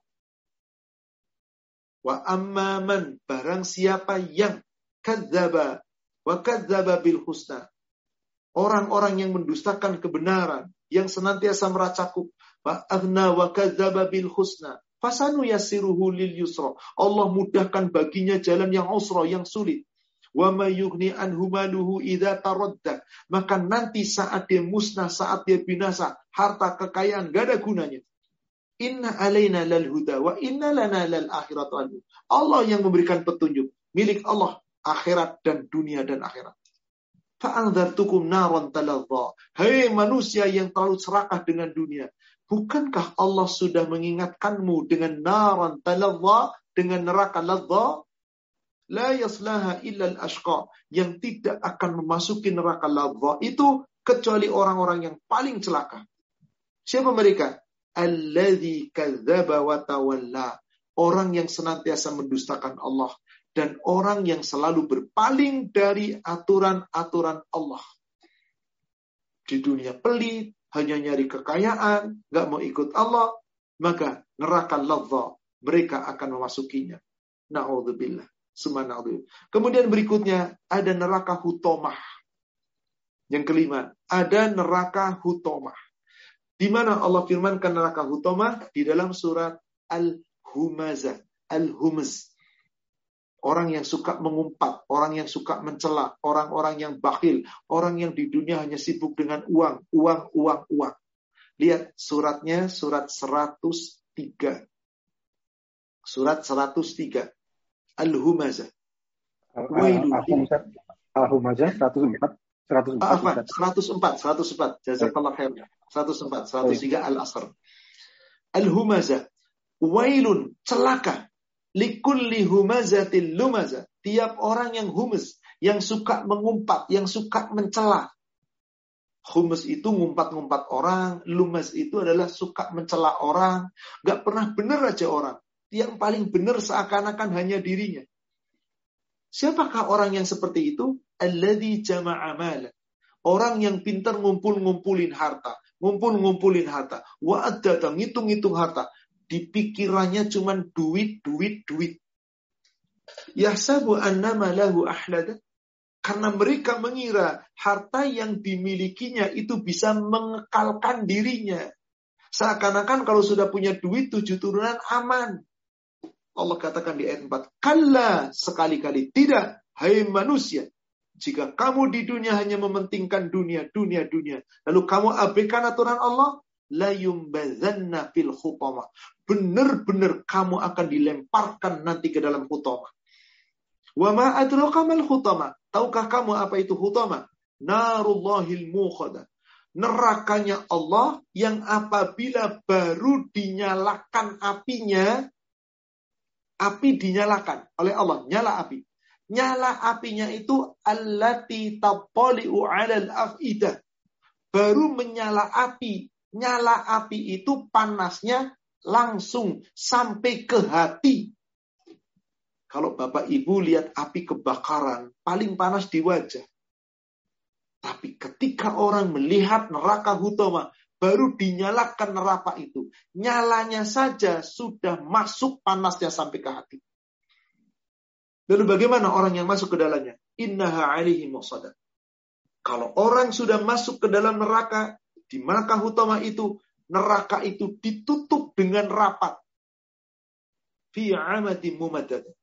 Wa amman barang siapa yang kadzaba wa kadzaba bil husna. Orang-orang yang mendustakan kebenaran, yang senantiasa meracakup wa aghna wa kadzaba bil husna. Fasanu yasiruhu lil yusra. Allah mudahkan baginya jalan yang usra, yang sulit. Wa mayyughni anhu maluhu idza taradda. Maka nanti saat dia musnah, saat dia binasa, harta kekayaan gak ada gunanya. Inna alaina lal huda wa inna lana lal akhirat Allah yang memberikan petunjuk. Milik Allah akhirat dan dunia dan akhirat. Fa'angdartukum naron taladha. Hei manusia yang terlalu serakah dengan dunia. Bukankah Allah sudah mengingatkanmu dengan naran taladha, dengan neraka ladha? La yaslaha illa al-ashqa yang tidak akan memasuki neraka ladha itu kecuali orang-orang yang paling celaka. Siapa mereka? Alladzi kadzdzaba wa tawalla. Orang yang senantiasa mendustakan Allah dan orang yang selalu berpaling dari aturan-aturan Allah. Di dunia pelit, hanya nyari kekayaan, nggak mau ikut Allah, maka neraka ladha mereka akan memasukinya. Na'udzubillah. Kemudian berikutnya ada neraka hutomah. Yang kelima, ada neraka hutomah. Di mana Allah firmankan neraka hutomah? Di dalam surat Al-Humazah. Al-Humaz. Orang yang suka mengumpat, orang yang suka mencela, orang-orang yang bakhil, orang yang di dunia hanya sibuk dengan uang, uang, uang, uang. Lihat suratnya, surat 103. Surat 103. Al-Humazah. Al-Humazah 104. 104. 104, 104. Jazakallah khair. 104, 103 Al-Asr. Al-Humazah. Wailun, celaka. Likulli humazatil lumaza. Tiap orang yang humus, yang suka mengumpat, yang suka mencela. Humus itu ngumpat-ngumpat orang, lumas itu adalah suka mencela orang, gak pernah benar aja orang yang paling benar seakan-akan hanya dirinya. Siapakah orang yang seperti itu? Alladhi jama'a Orang yang pintar ngumpul-ngumpulin harta. Ngumpul-ngumpulin harta. Wa datang ngitung-ngitung harta. Di pikirannya cuma duit, duit, duit. Yahsabu annama lahu ahlada. Karena mereka mengira harta yang dimilikinya itu bisa mengekalkan dirinya. Seakan-akan kalau sudah punya duit tujuh turunan aman. Allah katakan di ayat 4, Kalla sekali-kali tidak, hai manusia. Jika kamu di dunia hanya mementingkan dunia, dunia, dunia. Lalu kamu abaikan aturan Allah, la yumbazanna fil khutama. Benar-benar kamu akan dilemparkan nanti ke dalam khutama. Wa ma adraka mal. Tahukah kamu apa itu khutama? Narullahil mukhada. Nerakanya Allah yang apabila baru dinyalakan apinya, api dinyalakan oleh Allah, nyala api. Nyala apinya itu allati tapoli'u 'alal af'idah. Baru menyala api. Nyala api itu panasnya langsung sampai ke hati. Kalau Bapak Ibu lihat api kebakaran, paling panas di wajah. Tapi ketika orang melihat neraka Hutama, baru dinyalakan neraka itu. Nyalanya saja sudah masuk panasnya sampai ke hati. Lalu bagaimana orang yang masuk ke dalamnya? Innaha alihi musadat. Kalau orang sudah masuk ke dalam neraka, di neraka utama itu, neraka itu ditutup dengan rapat.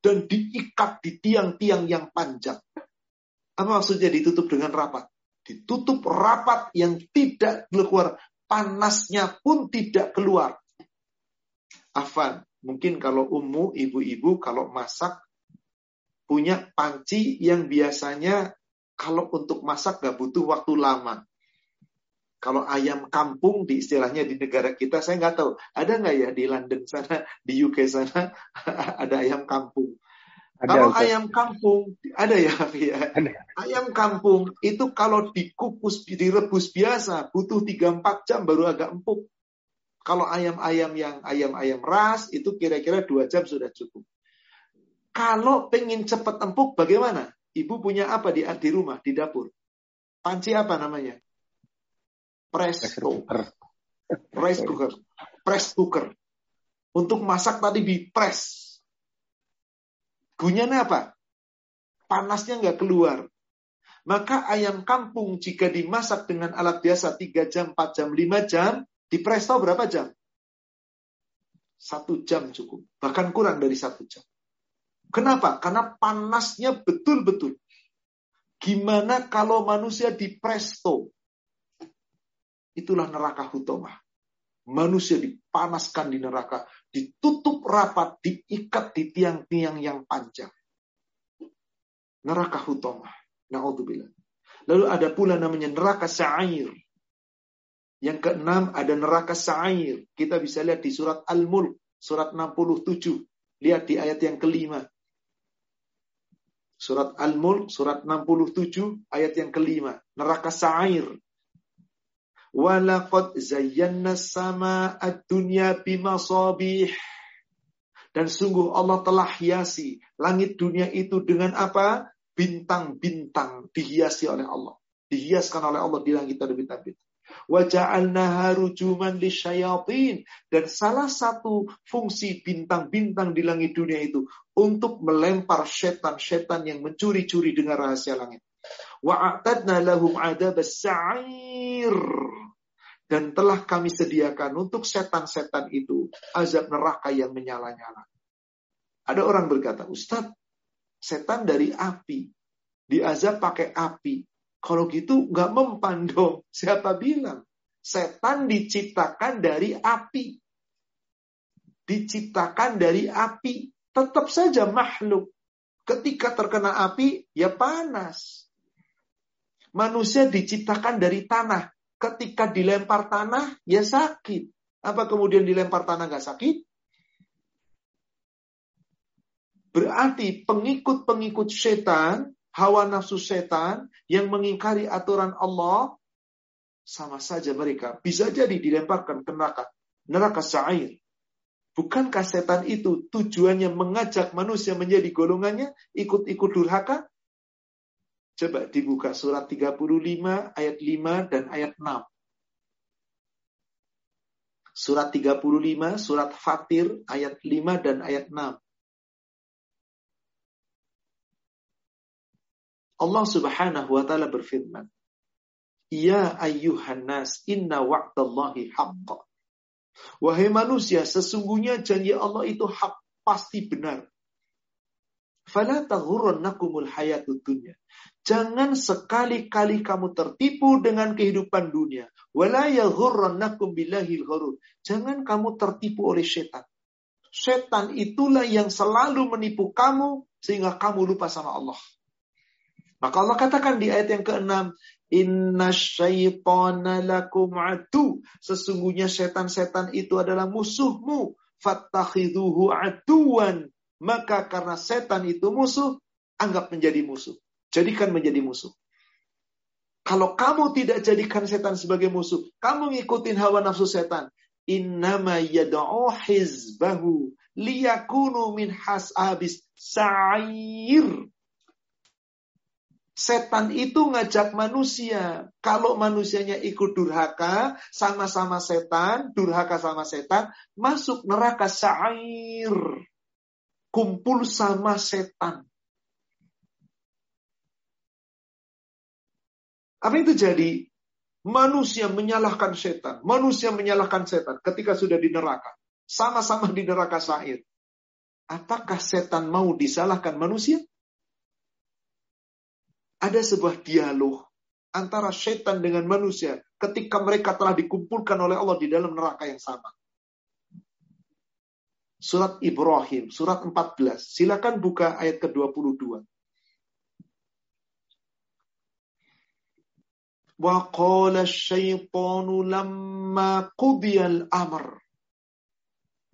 Dan diikat di tiang-tiang yang panjang. Apa maksudnya ditutup dengan rapat? Ditutup rapat yang tidak keluar panasnya pun tidak keluar. Afan, mungkin kalau ummu, ibu-ibu kalau masak punya panci yang biasanya kalau untuk masak gak butuh waktu lama. Kalau ayam kampung di istilahnya di negara kita saya nggak tahu ada nggak ya di London sana di UK sana ada ayam kampung Ada, kalau Ustaz. ayam kampung ada ya, ya. Ada. Ayam kampung itu kalau dikukus direbus biasa butuh 3 4 jam baru agak empuk. Kalau ayam-ayam yang ayam-ayam ras itu kira-kira dua jam sudah cukup. Kalau pengen cepat empuk bagaimana? Ibu punya apa di di rumah di dapur? Panci apa namanya? Presto. Rice cooker. Press cooker. Untuk masak tadi di press. Gunanya apa? Panasnya nggak keluar. Maka ayam kampung jika dimasak dengan alat biasa 3 jam, 4 jam, 5 jam, di presto berapa jam? Satu jam cukup. Bahkan kurang dari satu jam. Kenapa? Karena panasnya betul-betul. Gimana kalau manusia di presto? Itulah neraka hutomah. Manusia dipanaskan di neraka. Ditutup rapat, diikat di tiang-tiang yang panjang. Neraka hutomah. Na'udzubillah. Lalu ada pula namanya neraka sa'ir. Yang keenam ada neraka sa'ir. Kita bisa lihat di surat Al-Mulk, surat 67. Lihat di ayat yang kelima. Surat Al-Mulk, surat 67, ayat yang kelima. Neraka sa'ir. Walaqad zayyana sama ad-dunya bimasabih. Dan sungguh Allah telah hiasi langit dunia itu dengan apa? Bintang-bintang dihiasi oleh Allah. Dihiaskan oleh Allah di langit ada bintang-bintang. Waja'alnaha rujuman. Dan salah satu fungsi bintang-bintang di langit dunia itu untuk melempar setan-setan yang mencuri-curi dengan rahasia langit. Wa'atadna lahum adab sa'ir. Dan telah kami sediakan untuk setan-setan itu azab neraka yang menyala-nyala. Ada orang berkata, Ustadz, setan dari api. Diazab pakai api. Kalau gitu nggak mempan dong. Siapa bilang? Setan diciptakan dari api. Diciptakan dari api. Tetap saja makhluk. Ketika terkena api, ya panas. Manusia diciptakan dari tanah. Ketika dilempar tanah, ya sakit. Apa kemudian dilempar tanah nggak sakit? Berarti pengikut-pengikut setan hawa nafsu setan yang mengingkari aturan Allah, sama saja mereka bisa jadi dilemparkan ke neraka. Neraka sa'ir. Bukankah setan itu tujuannya mengajak manusia menjadi golongannya, ikut-ikut durhaka? Coba dibuka surat 35 ayat 5 dan ayat 6. Surat 35, surat Fatir ayat 5 dan ayat 6. Allah Subhanahu wa taala berfirman, "Ya ayyuhan nas, inna wa'dallahi haqq." Wahai manusia, sesungguhnya janji Allah itu hak, pasti benar. Fala hayatud. Jangan sekali-kali kamu tertipu dengan kehidupan dunia. Wala yaghurrannakum. Jangan kamu tertipu oleh setan. Setan itulah yang selalu menipu kamu sehingga kamu lupa sama Allah. Maka Allah katakan di ayat yang ke-6, Inna syaitana lakum adu. Sesungguhnya setan-setan itu adalah musuhmu. Fattakhiduhu aduan. Maka karena setan itu musuh, anggap menjadi musuh. Jadikan menjadi musuh. Kalau kamu tidak jadikan setan sebagai musuh, kamu ngikutin hawa nafsu setan. Innama yada'u hizbahu liyakunu min hasabis sa'ir. Setan itu ngajak manusia. Kalau manusianya ikut durhaka, sama-sama setan, durhaka sama setan, masuk neraka syair. Kumpul sama setan. Apa itu jadi? Manusia menyalahkan setan. Manusia menyalahkan setan ketika sudah di neraka. Sama-sama di neraka syair. Apakah setan mau disalahkan manusia? ada sebuah dialog antara setan dengan manusia ketika mereka telah dikumpulkan oleh Allah di dalam neraka yang sama. Surat Ibrahim, surat 14. Silakan buka ayat ke-22. Wa qala syaitanu lamma qudiyal amr.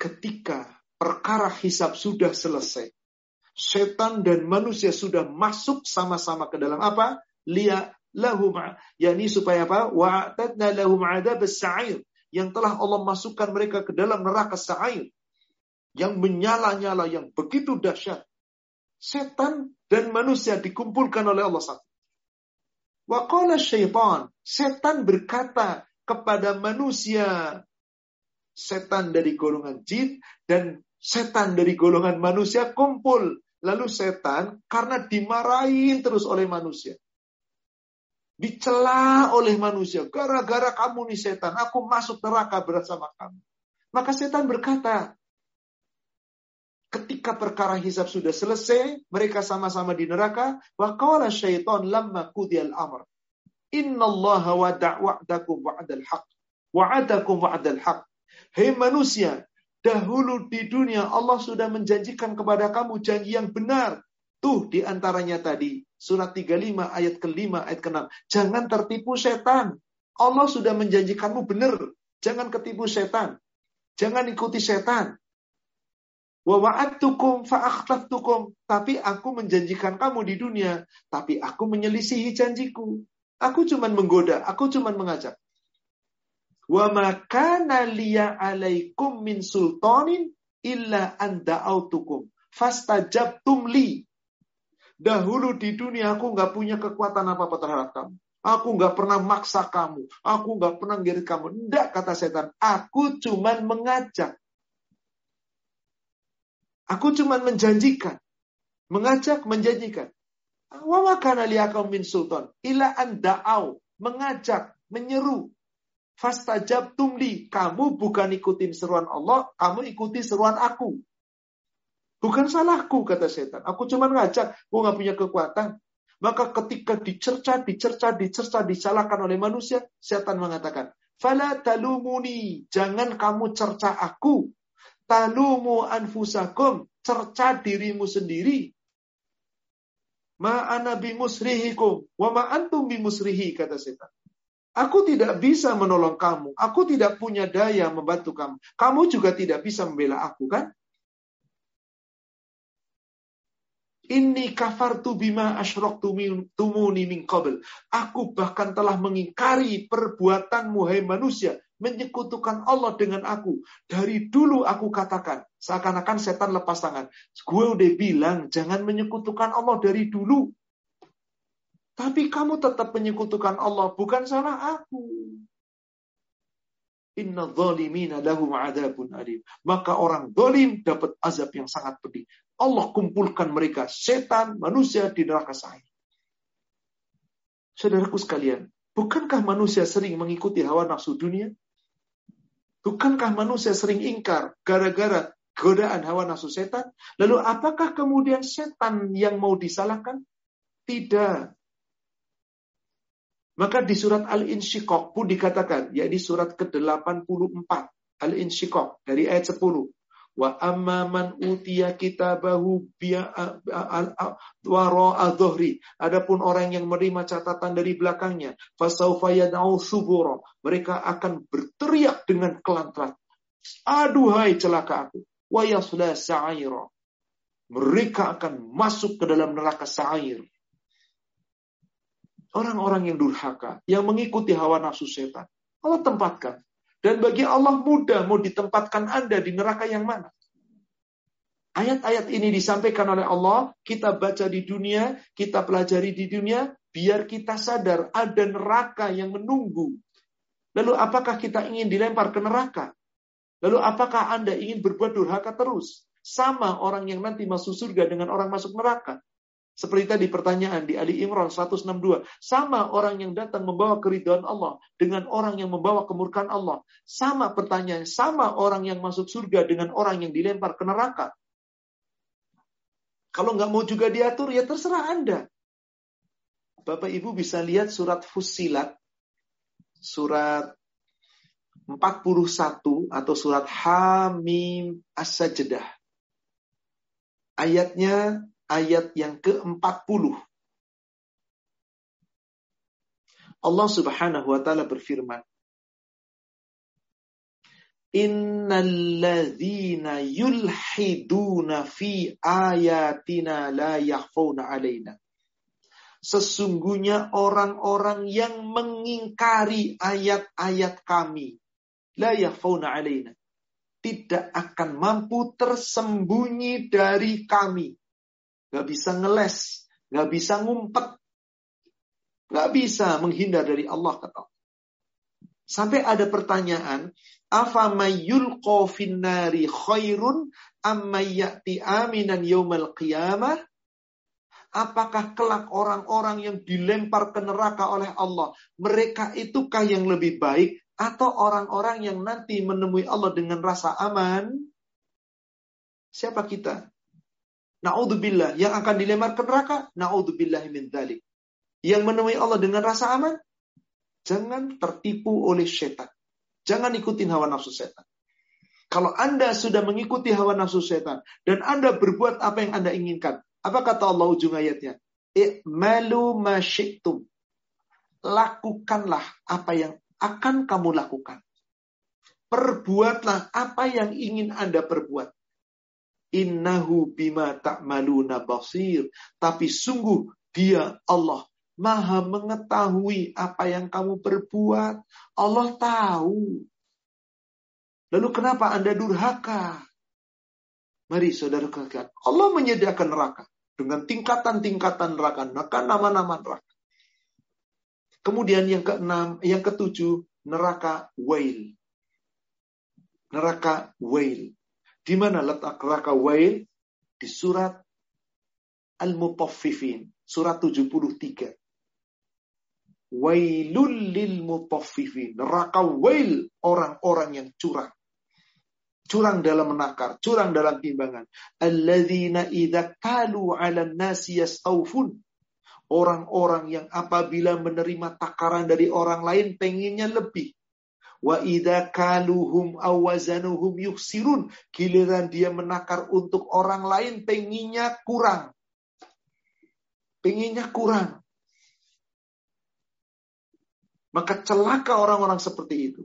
Ketika perkara hisab sudah selesai. Setan dan manusia sudah masuk sama-sama ke dalam apa? Liya lahum yakni supaya apa? Wa'tadna lahum adab sa'ir yang telah Allah masukkan mereka ke dalam neraka sa'ir yang menyala-nyala yang begitu dahsyat. Setan dan manusia dikumpulkan oleh Allah satu. Waqala syaitan, setan berkata kepada manusia, setan dari golongan jin dan setan dari golongan manusia kumpul. Lalu setan karena dimarahin terus oleh manusia. Dicela oleh manusia. Gara-gara kamu nih setan, aku masuk neraka bersama kamu. Maka setan berkata, ketika perkara hisab sudah selesai, mereka sama-sama di neraka. Wa qala syaitan lamma qudiyal amr. Innallaha wada' wa'dakum wa'dal haq. Wa'adakum wa'dal haq. Hei manusia, dahulu di dunia Allah sudah menjanjikan kepada kamu janji yang benar. Tuh di antaranya tadi, surat 35 ayat ke-5 ayat ke-6. Jangan tertipu setan. Allah sudah menjanjikanmu benar. Jangan ketipu setan. Jangan ikuti setan. Wa wa'adtukum. Tapi aku menjanjikan kamu di dunia. Tapi aku menyelisihi janjiku. Aku cuma menggoda. Aku cuma mengajak. Wa makana liya alaikum min sultanin illa an da'autukum. Fastajabtum li. Dahulu di dunia aku nggak punya kekuatan apa-apa terhadap kamu. Aku nggak pernah maksa kamu. Aku nggak pernah ngirit kamu. Tidak kata setan. Aku cuma mengajak. Aku cuma menjanjikan. Mengajak, menjanjikan. Wa makana liyakam min sultan. Ila anda'au. Mengajak, menyeru. Fastajab tumli. Kamu bukan ikutin seruan Allah, kamu ikuti seruan aku. Bukan salahku, kata setan. Aku cuma ngajak, aku nggak punya kekuatan. Maka ketika dicerca, dicerca, dicerca, disalahkan oleh manusia, setan mengatakan, Fala talumuni, jangan kamu cerca aku. Talumu anfusakum, cerca dirimu sendiri. Ma'ana bimusrihikum, wa ma'antum bimusrihi, kata setan. Aku tidak bisa menolong kamu. Aku tidak punya daya membantu kamu. Kamu juga tidak bisa membela aku, kan? Ini kafar tu bima ashrok tumuni min qabl. Aku bahkan telah mengingkari perbuatanmu hai manusia. Menyekutukan Allah dengan aku. Dari dulu aku katakan. Seakan-akan setan lepas tangan. Gue udah bilang jangan menyekutukan Allah dari dulu. Tapi kamu tetap menyekutukan Allah. Bukan salah aku. Inna zalimina lahum adabun alim. Maka orang zalim dapat azab yang sangat pedih. Allah kumpulkan mereka, setan, manusia di neraka sa'ir. Saudaraku sekalian, bukankah manusia sering mengikuti hawa nafsu dunia? Bukankah manusia sering ingkar gara-gara godaan hawa nafsu setan? Lalu apakah kemudian setan yang mau disalahkan? Tidak. Maka di surat Al-Insyiqaq pun dikatakan, yakni surat ke-84, Al-Insyiqaq dari ayat 10. Wa amma man utiya kitabahu wara'a dhuhri. Adapun orang yang menerima catatan dari belakangnya, fasaufa yad'u subura. Mereka akan berteriak dengan kelantrat. Aduhai celaka aku. Wa yasla sa'ira. Mereka akan masuk ke dalam neraka sa'ir. Orang-orang yang durhaka, yang mengikuti hawa nafsu setan. Allah tempatkan dan bagi Allah mudah mau ditempatkan Anda di neraka yang mana. Ayat-ayat ini disampaikan oleh Allah, kita baca di dunia, kita pelajari di dunia, biar kita sadar ada neraka yang menunggu. Lalu apakah kita ingin dilempar ke neraka? Lalu apakah Anda ingin berbuat durhaka terus? Sama orang yang nanti masuk surga dengan orang masuk neraka. Seperti tadi pertanyaan di Ali Imran 162. Sama orang yang datang membawa keridhaan Allah dengan orang yang membawa kemurkaan Allah. Sama pertanyaan, sama orang yang masuk surga dengan orang yang dilempar ke neraka. Kalau nggak mau juga diatur, ya terserah Anda. Bapak Ibu bisa lihat surat Fusilat, surat 41 atau surat Hamim As-Sajdah. Ayatnya ayat yang ke-40. Allah Subhanahu wa taala berfirman, Innalladzina yulhiduna fi ayatina la yakhfawna alaina. Sesungguhnya orang-orang yang mengingkari ayat-ayat kami. La yakhfawna alaina. Tidak akan mampu tersembunyi dari kami. Gak bisa ngeles. Gak bisa ngumpet. Gak bisa menghindar dari Allah kata Sampai ada pertanyaan, afamayulqa finnari khairun amma ya'ti aminan yaumal qiyamah? Apakah kelak orang-orang yang dilempar ke neraka oleh Allah, mereka itukah yang lebih baik atau orang-orang yang nanti menemui Allah dengan rasa aman? Siapa kita? Naudzubillah yang akan dilempar ke neraka? Naudzubillah min dzalik. Yang menemui Allah dengan rasa aman? Jangan tertipu oleh setan. Jangan ikutin hawa nafsu setan. Kalau Anda sudah mengikuti hawa nafsu setan dan Anda berbuat apa yang Anda inginkan, apa kata Allah ujung ayatnya? I'malu masyitum. Lakukanlah apa yang akan kamu lakukan. Perbuatlah apa yang ingin Anda perbuat. Innahu bima ta'maluna basir. Tapi sungguh dia Allah maha mengetahui apa yang kamu perbuat. Allah tahu. Lalu kenapa Anda durhaka? Mari saudara katakan, Allah menyediakan neraka dengan tingkatan-tingkatan neraka, neraka nama-nama neraka. Kemudian yang keenam, yang ketujuh, neraka Wail. Neraka Wail. Di mana letak neraka Wail? Di surat Al-Mutaffifin, surat 73. Wailul lil mutaffifin. Neraka wail orang-orang yang curang. Curang dalam menakar, curang dalam timbangan. Alladzina idza kalu 'alan nasi yastawfun. Orang-orang yang apabila menerima takaran dari orang lain pengennya lebih. Wa idza kaluhum awazanuhum yuksirun. Giliran dia menakar untuk orang lain pengennya kurang. Pengennya kurang. Maka celaka orang-orang seperti itu.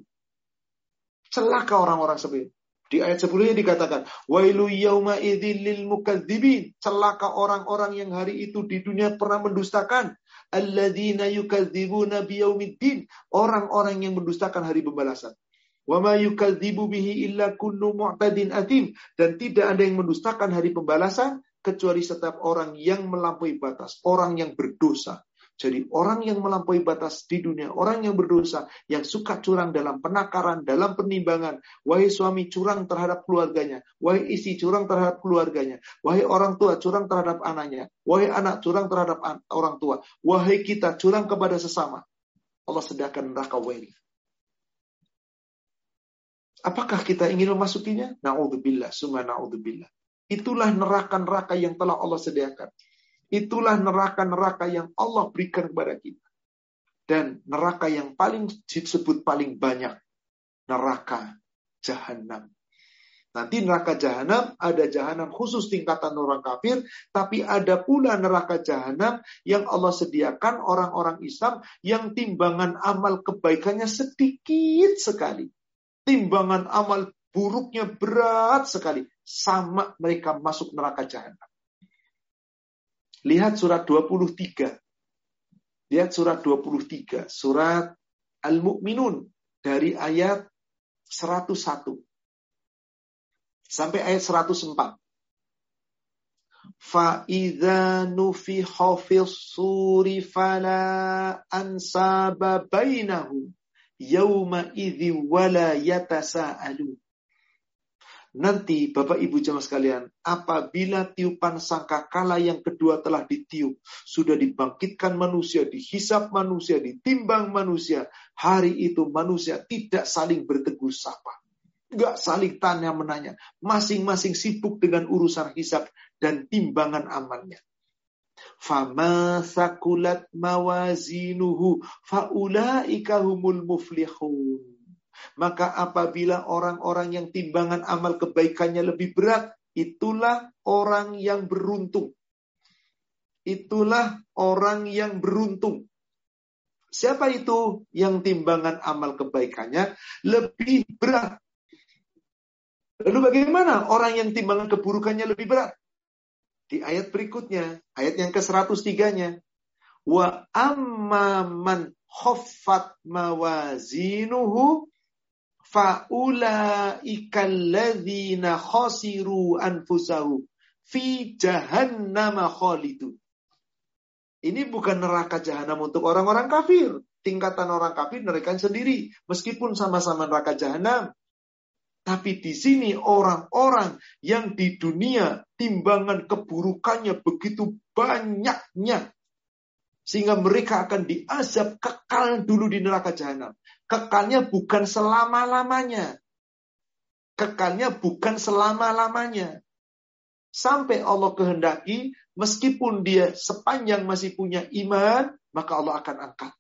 Celaka orang-orang seperti itu. Di ayat sebelumnya dikatakan, Wailu yauma lil mukadzibin. Celaka orang-orang yang hari itu di dunia pernah mendustakan. Alladzina yukadzibuna biyaumiddin. Orang-orang yang mendustakan hari pembalasan. Wa ma yukadzibu bihi illa kullu mu'tadin atim. Dan tidak ada yang mendustakan hari pembalasan kecuali setiap orang yang melampaui batas, orang yang berdosa. Jadi orang yang melampaui batas di dunia, orang yang berdosa, yang suka curang dalam penakaran, dalam penimbangan. Wahai suami curang terhadap keluarganya. Wahai istri curang terhadap keluarganya. Wahai orang tua curang terhadap anaknya. Wahai anak curang terhadap orang tua. Wahai kita curang kepada sesama. Allah sediakan neraka wahai. Apakah kita ingin memasukinya? Na'udzubillah, summa na'udzubillah. Itulah neraka-neraka yang telah Allah sediakan. Itulah neraka-neraka yang Allah berikan kepada kita. Dan neraka yang paling disebut paling banyak. Neraka jahanam. Nanti neraka jahanam ada jahanam khusus tingkatan orang kafir, tapi ada pula neraka jahanam yang Allah sediakan orang-orang Islam yang timbangan amal kebaikannya sedikit sekali. Timbangan amal buruknya berat sekali. Sama mereka masuk neraka jahanam. Lihat surat 23. Lihat surat 23, surat Al-Mu'minun dari ayat 101 sampai ayat 104. Fa'idha nufiha suri fala ansaba bainahum yawma wala yatasa'alun. Nanti Bapak Ibu jemaah sekalian, apabila tiupan sangkakala yang kedua telah ditiup, sudah dibangkitkan manusia, dihisap manusia, ditimbang manusia, hari itu manusia tidak saling bertegur sapa. Enggak saling tanya menanya. Masing-masing sibuk dengan urusan hisap dan timbangan amalnya. Fama sakulat mawazinuhu faulaika humul muflihun. Maka apabila orang-orang yang timbangan amal kebaikannya lebih berat, itulah orang yang beruntung. Itulah orang yang beruntung. Siapa itu yang timbangan amal kebaikannya lebih berat? Lalu bagaimana orang yang timbangan keburukannya lebih berat? Di ayat berikutnya, ayat yang ke-103-nya. Wa amman khaffat mawazinuhu faulaika alladzina khasiru anfusahu fi jahannama khalidu. Ini bukan neraka jahanam untuk orang-orang kafir. Tingkatan orang kafir mereka sendiri. Meskipun sama-sama neraka jahanam. Tapi di sini orang-orang yang di dunia timbangan keburukannya begitu banyaknya. Sehingga mereka akan diazab kekal dulu di neraka jahanam. Kekalnya bukan selama-lamanya. Kekalnya bukan selama-lamanya. Sampai Allah kehendaki, meskipun dia sepanjang masih punya iman, maka Allah akan angkat.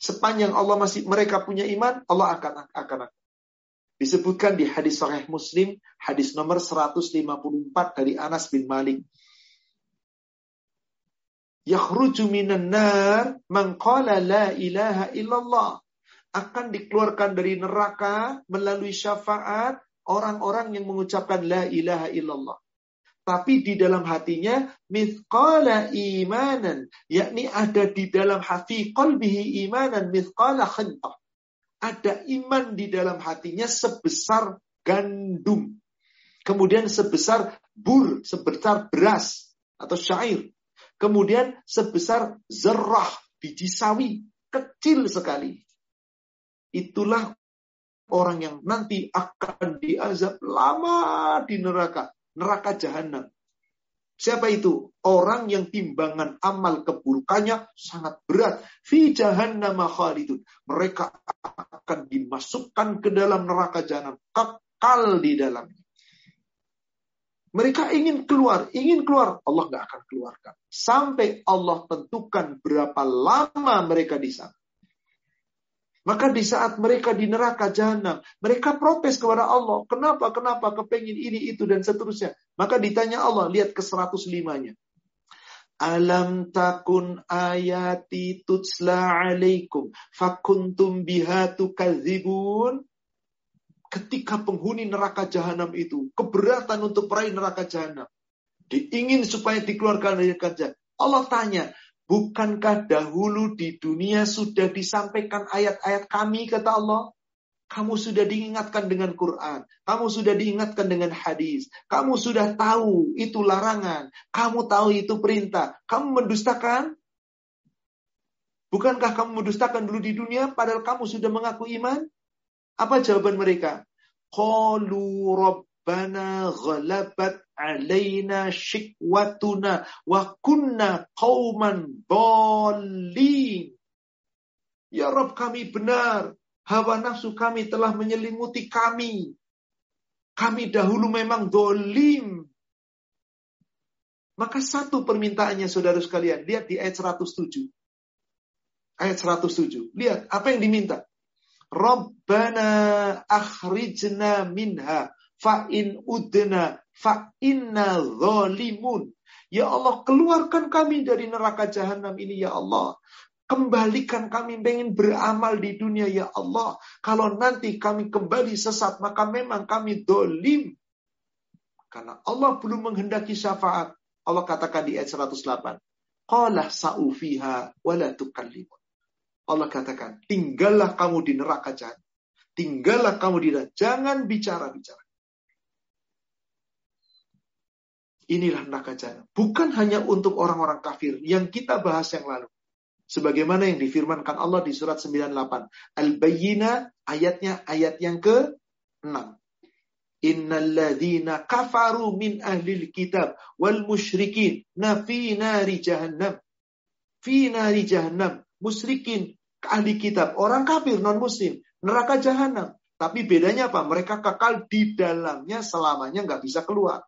Sepanjang Allah masih mereka punya iman, Allah akan akan angkat. Disebutkan di hadis Sahih Muslim, hadis nomor 154 dari Anas bin Malik. Yakhruju minan nar man qala la ilaha illallah. Akan dikeluarkan dari neraka melalui syafaat orang-orang yang mengucapkan la ilaha illallah. Tapi di dalam hatinya mithqala imanan, yakni ada di dalam hati qalbihi imanan mithqala khantah ada iman di dalam hatinya sebesar gandum. Kemudian sebesar bur, sebesar beras atau syair. Kemudian sebesar zerah, biji sawi, kecil sekali. Itulah orang yang nanti akan diazab lama di neraka, neraka jahanam. Siapa itu? Orang yang timbangan amal keburukannya sangat berat. Fi jahannam khalidun. Mereka akan dimasukkan ke dalam neraka jahanam. Kekal di dalamnya. Mereka ingin keluar, ingin keluar. Allah nggak akan keluarkan. Sampai Allah tentukan berapa lama mereka di sana. Maka di saat mereka di neraka jahanam, mereka protes kepada Allah. Kenapa, kenapa, kepengin ini, itu, dan seterusnya. Maka ditanya Allah, lihat ke 105-nya. Alam takun ayati tutsla alaikum fakuntum biha tukadzibun. Ketika penghuni neraka jahanam itu keberatan untuk meraih neraka jahanam, diingin supaya dikeluarkan dari neraka Allah tanya, Bukankah dahulu di dunia sudah disampaikan ayat-ayat kami, kata Allah? Kamu sudah diingatkan dengan Quran. Kamu sudah diingatkan dengan hadis. Kamu sudah tahu itu larangan. Kamu tahu itu perintah. Kamu mendustakan? Bukankah kamu mendustakan dulu di dunia padahal kamu sudah mengaku iman? Apa jawaban mereka? Qalu rabbana ghalabat alaina shikwatuna wa kunna qauman dolin. Ya Rob kami benar. Hawa nafsu kami telah menyelimuti kami. Kami dahulu memang dolim. Maka satu permintaannya saudara sekalian. Lihat di ayat 107. Ayat 107. Lihat apa yang diminta. Rabbana akhrijna minha fa in udna fa inna zalimun. Ya Allah, keluarkan kami dari neraka jahanam ini ya Allah. Kembalikan kami ingin beramal di dunia ya Allah. Kalau nanti kami kembali sesat, maka memang kami dolim. Karena Allah belum menghendaki syafaat. Allah katakan di ayat 108. Qala sa'ufiha wala tukallimun. Allah katakan, tinggallah kamu di neraka jahanam. Tinggallah kamu di neraka. Jangan bicara-bicara. Inilah neraka jahanam. Bukan hanya untuk orang-orang kafir yang kita bahas yang lalu. Sebagaimana yang difirmankan Allah di surat 98. Al-Bayyina ayatnya ayat yang ke-6. Innalladzina kafaru min ahlil kitab wal musyrikin na fi nari jahannam. Fi nari jahannam. Musyrikin, ahli kitab, orang kafir, non muslim, neraka jahanam. Tapi bedanya apa? Mereka kekal di dalamnya selamanya nggak bisa keluar.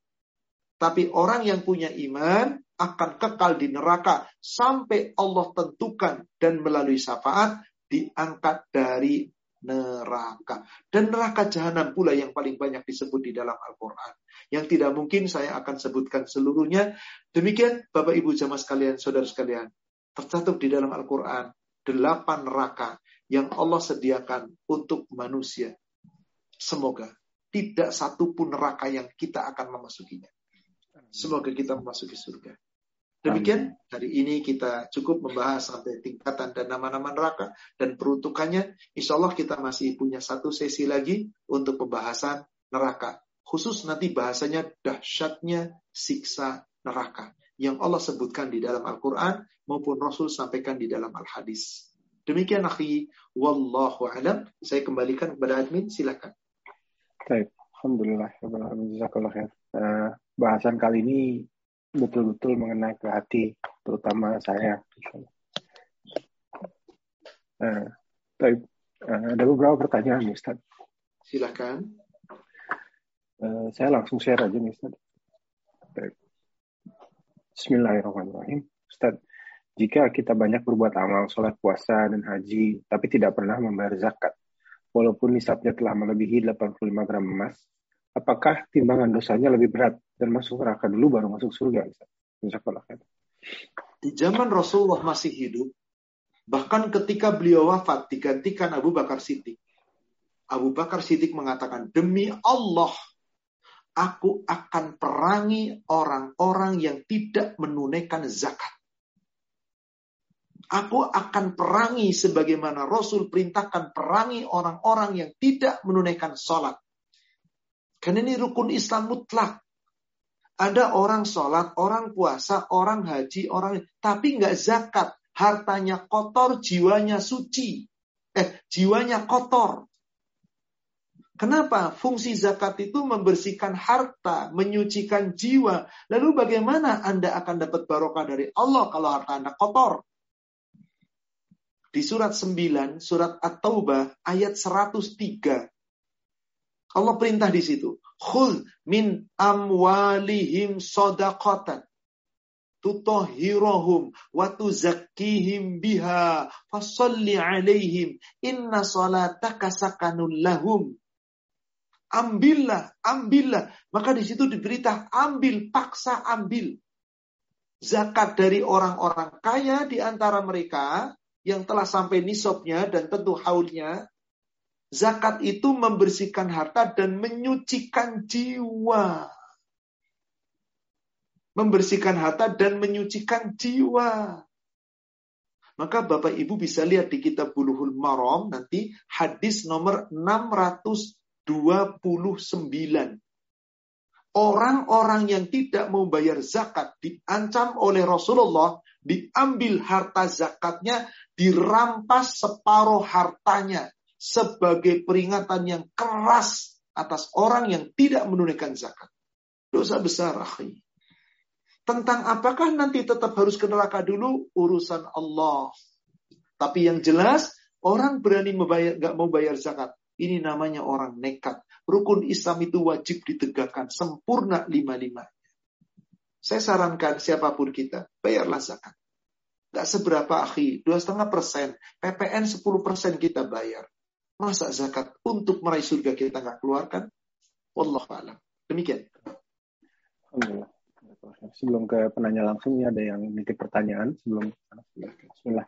Tapi orang yang punya iman akan kekal di neraka sampai Allah tentukan dan melalui syafaat diangkat dari neraka. Dan neraka jahanam pula yang paling banyak disebut di dalam Al-Quran. Yang tidak mungkin saya akan sebutkan seluruhnya. Demikian Bapak Ibu jamaah sekalian, saudara sekalian. Tercatat di dalam Al-Quran. Delapan neraka yang Allah sediakan untuk manusia. Semoga tidak satu pun neraka yang kita akan memasukinya. Semoga kita memasuki surga. Demikian hari ini kita cukup membahas sampai tingkatan dan nama-nama neraka dan peruntukannya. Insya Allah kita masih punya satu sesi lagi untuk pembahasan neraka. Khusus nanti bahasanya dahsyatnya siksa neraka. Yang Allah sebutkan di dalam Al-Quran maupun Rasul sampaikan di dalam Al-Hadis. Demikian akhi, wallahu alam. Saya kembalikan kepada admin, silakan. Baik, Alhamdulillah. Uh, bahasan kali ini betul-betul mengena ke hati, terutama saya. Uh, uh, ada beberapa pertanyaan, Ustaz. Silakan. Uh, saya langsung share aja Ustaz. Bismillahirrahmanirrahim. Ustaz, jika kita banyak berbuat amal, sholat puasa, dan haji, tapi tidak pernah membayar zakat, walaupun nisabnya telah melebihi 85 gram emas, apakah timbangan dosanya lebih berat dan masuk neraka dulu baru masuk surga? Di zaman Rasulullah masih hidup, bahkan ketika beliau wafat digantikan Abu Bakar Siddiq. Abu Bakar Siddiq mengatakan, demi Allah, aku akan perangi orang-orang yang tidak menunaikan zakat. Aku akan perangi sebagaimana Rasul perintahkan perangi orang-orang yang tidak menunaikan sholat. Karena ini rukun Islam mutlak. Ada orang sholat, orang puasa, orang haji, orang tapi nggak zakat. Hartanya kotor, jiwanya suci. Eh, jiwanya kotor. Kenapa? Fungsi zakat itu membersihkan harta, menyucikan jiwa. Lalu bagaimana Anda akan dapat barokah dari Allah kalau harta Anda kotor? Di surat 9, surat At-Taubah, ayat 103. Allah perintah di situ. Khul min amwalihim sodaqatan. Tutohirohum wa tuzakkihim biha fasalli alaihim inna salataka sakanun lahum. Ambillah, ambillah. Maka di situ diberita ambil, paksa ambil. Zakat dari orang-orang kaya di antara mereka yang telah sampai nisabnya dan tentu haulnya Zakat itu membersihkan harta dan menyucikan jiwa. Membersihkan harta dan menyucikan jiwa. Maka Bapak Ibu bisa lihat di kitab Buluhul Maram nanti hadis nomor 629. Orang-orang yang tidak mau bayar zakat diancam oleh Rasulullah, diambil harta zakatnya, dirampas separuh hartanya sebagai peringatan yang keras atas orang yang tidak menunaikan zakat. Dosa besar, akhi. Tentang apakah nanti tetap harus ke neraka dulu, urusan Allah. Tapi yang jelas, orang berani membayar, gak mau bayar zakat. Ini namanya orang nekat. Rukun Islam itu wajib ditegakkan sempurna lima-lima. Saya sarankan siapa pun kita, bayarlah zakat. Gak seberapa akhi, dua setengah persen, PPN 10 persen kita bayar. Masa zakat untuk meraih surga kita nggak keluarkan? Wallah alam. Demikian. Alhamdulillah. Sebelum ke penanya langsung, ini ada yang nitip pertanyaan. Sebelum Bismillah.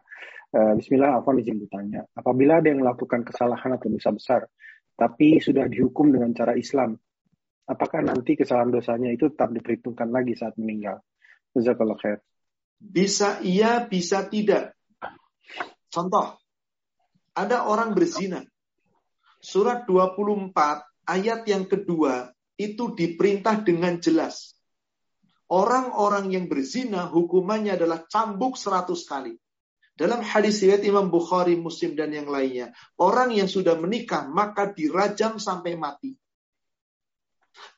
Uh, Bismillah, Afwan izin bertanya. Apabila ada yang melakukan kesalahan atau dosa besar, tapi sudah dihukum dengan cara Islam, apakah nanti kesalahan dosanya itu tetap diperhitungkan lagi saat meninggal? Jazakallah khair. Bisa iya, bisa tidak. Contoh, ada orang berzina. Surat 24 ayat yang kedua itu diperintah dengan jelas. Orang-orang yang berzina hukumannya adalah cambuk 100 kali. Dalam hadis riwayat Imam Bukhari, Muslim dan yang lainnya, orang yang sudah menikah maka dirajam sampai mati.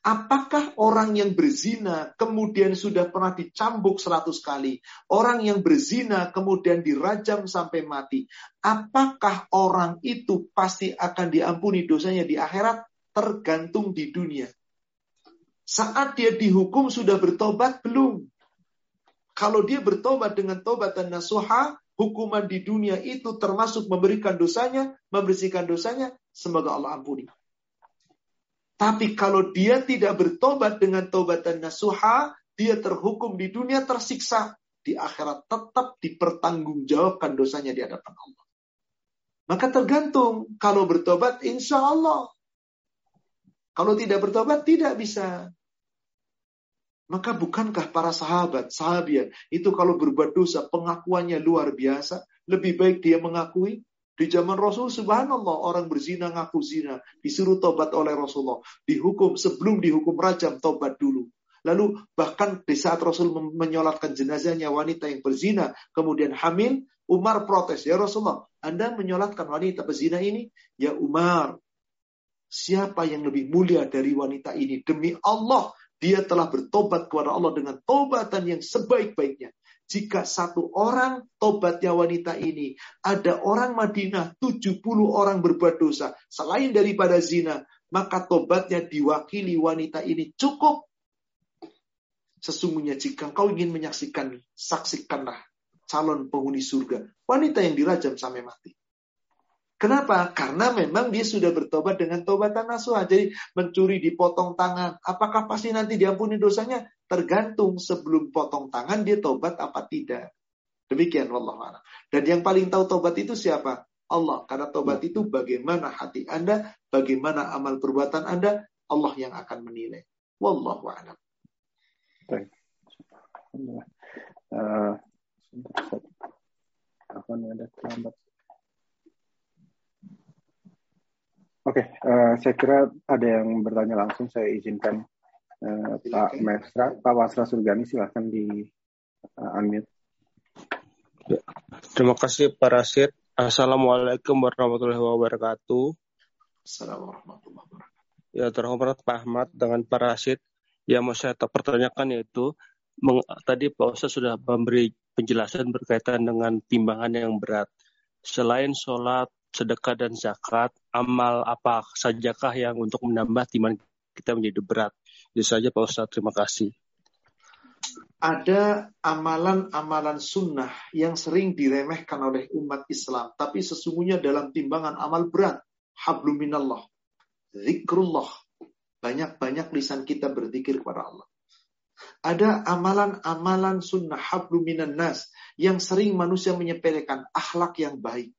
Apakah orang yang berzina kemudian sudah pernah dicambuk seratus kali? Orang yang berzina kemudian dirajam sampai mati. Apakah orang itu pasti akan diampuni dosanya di akhirat? Tergantung di dunia. Saat dia dihukum sudah bertobat belum? Kalau dia bertobat dengan tobat dan nasuha, hukuman di dunia itu termasuk memberikan dosanya, membersihkan dosanya, semoga Allah ampuni. Tapi kalau dia tidak bertobat dengan tobat dan nasuha, dia terhukum di dunia tersiksa. Di akhirat tetap dipertanggungjawabkan dosanya di hadapan Allah. Maka tergantung. Kalau bertobat, insya Allah. Kalau tidak bertobat, tidak bisa. Maka bukankah para sahabat, sahabat itu kalau berbuat dosa pengakuannya luar biasa, lebih baik dia mengakui di zaman Rasul subhanallah orang berzina ngaku zina, disuruh tobat oleh Rasulullah, dihukum sebelum dihukum rajam tobat dulu. Lalu bahkan di saat Rasul menyolatkan jenazahnya wanita yang berzina, kemudian hamil, Umar protes, ya Rasulullah, Anda menyolatkan wanita berzina ini? Ya Umar, siapa yang lebih mulia dari wanita ini? Demi Allah, dia telah bertobat kepada Allah dengan tobatan yang sebaik-baiknya. Jika satu orang tobatnya wanita ini, ada orang Madinah 70 orang berbuat dosa selain daripada zina, maka tobatnya diwakili wanita ini cukup Sesungguhnya jika engkau ingin menyaksikan, saksikanlah calon penghuni surga. Wanita yang dirajam sampai mati. Kenapa? Karena memang dia sudah bertobat dengan tobatan nasuha. Jadi mencuri dipotong tangan. Apakah pasti nanti diampuni dosanya? Tergantung sebelum potong tangan dia tobat apa tidak. Demikian Allah Dan yang paling tahu tobat itu siapa? Allah. Karena tobat itu bagaimana hati Anda, bagaimana amal perbuatan Anda, Allah yang akan menilai. Wallahu a'lam. Baik. Terlambat. Oke, okay, uh, eh, saya kira ada yang bertanya langsung. Saya izinkan uh, Pak Mesra, Pak Wasra Surgani, silahkan di uh, unmute. Ya. Terima kasih Pak Rasid. Assalamualaikum warahmatullahi wabarakatuh. Assalamualaikum warahmatullahi wabarakatuh. Ya, terhormat Pak Ahmad dengan Pak Rasid yang mau saya pertanyakan yaitu meng, tadi Pak Ustaz sudah memberi penjelasan berkaitan dengan timbangan yang berat. Selain sholat, sedekah dan zakat, amal apa sajakah yang untuk menambah timbangan kita menjadi berat? Itu saja Pak Ustaz, terima kasih. Ada amalan-amalan sunnah yang sering diremehkan oleh umat Islam, tapi sesungguhnya dalam timbangan amal berat, habluminallah, zikrullah, banyak-banyak lisan kita berzikir kepada Allah. Ada amalan-amalan sunnah hablu minan nas yang sering manusia menyepelekan akhlak yang baik.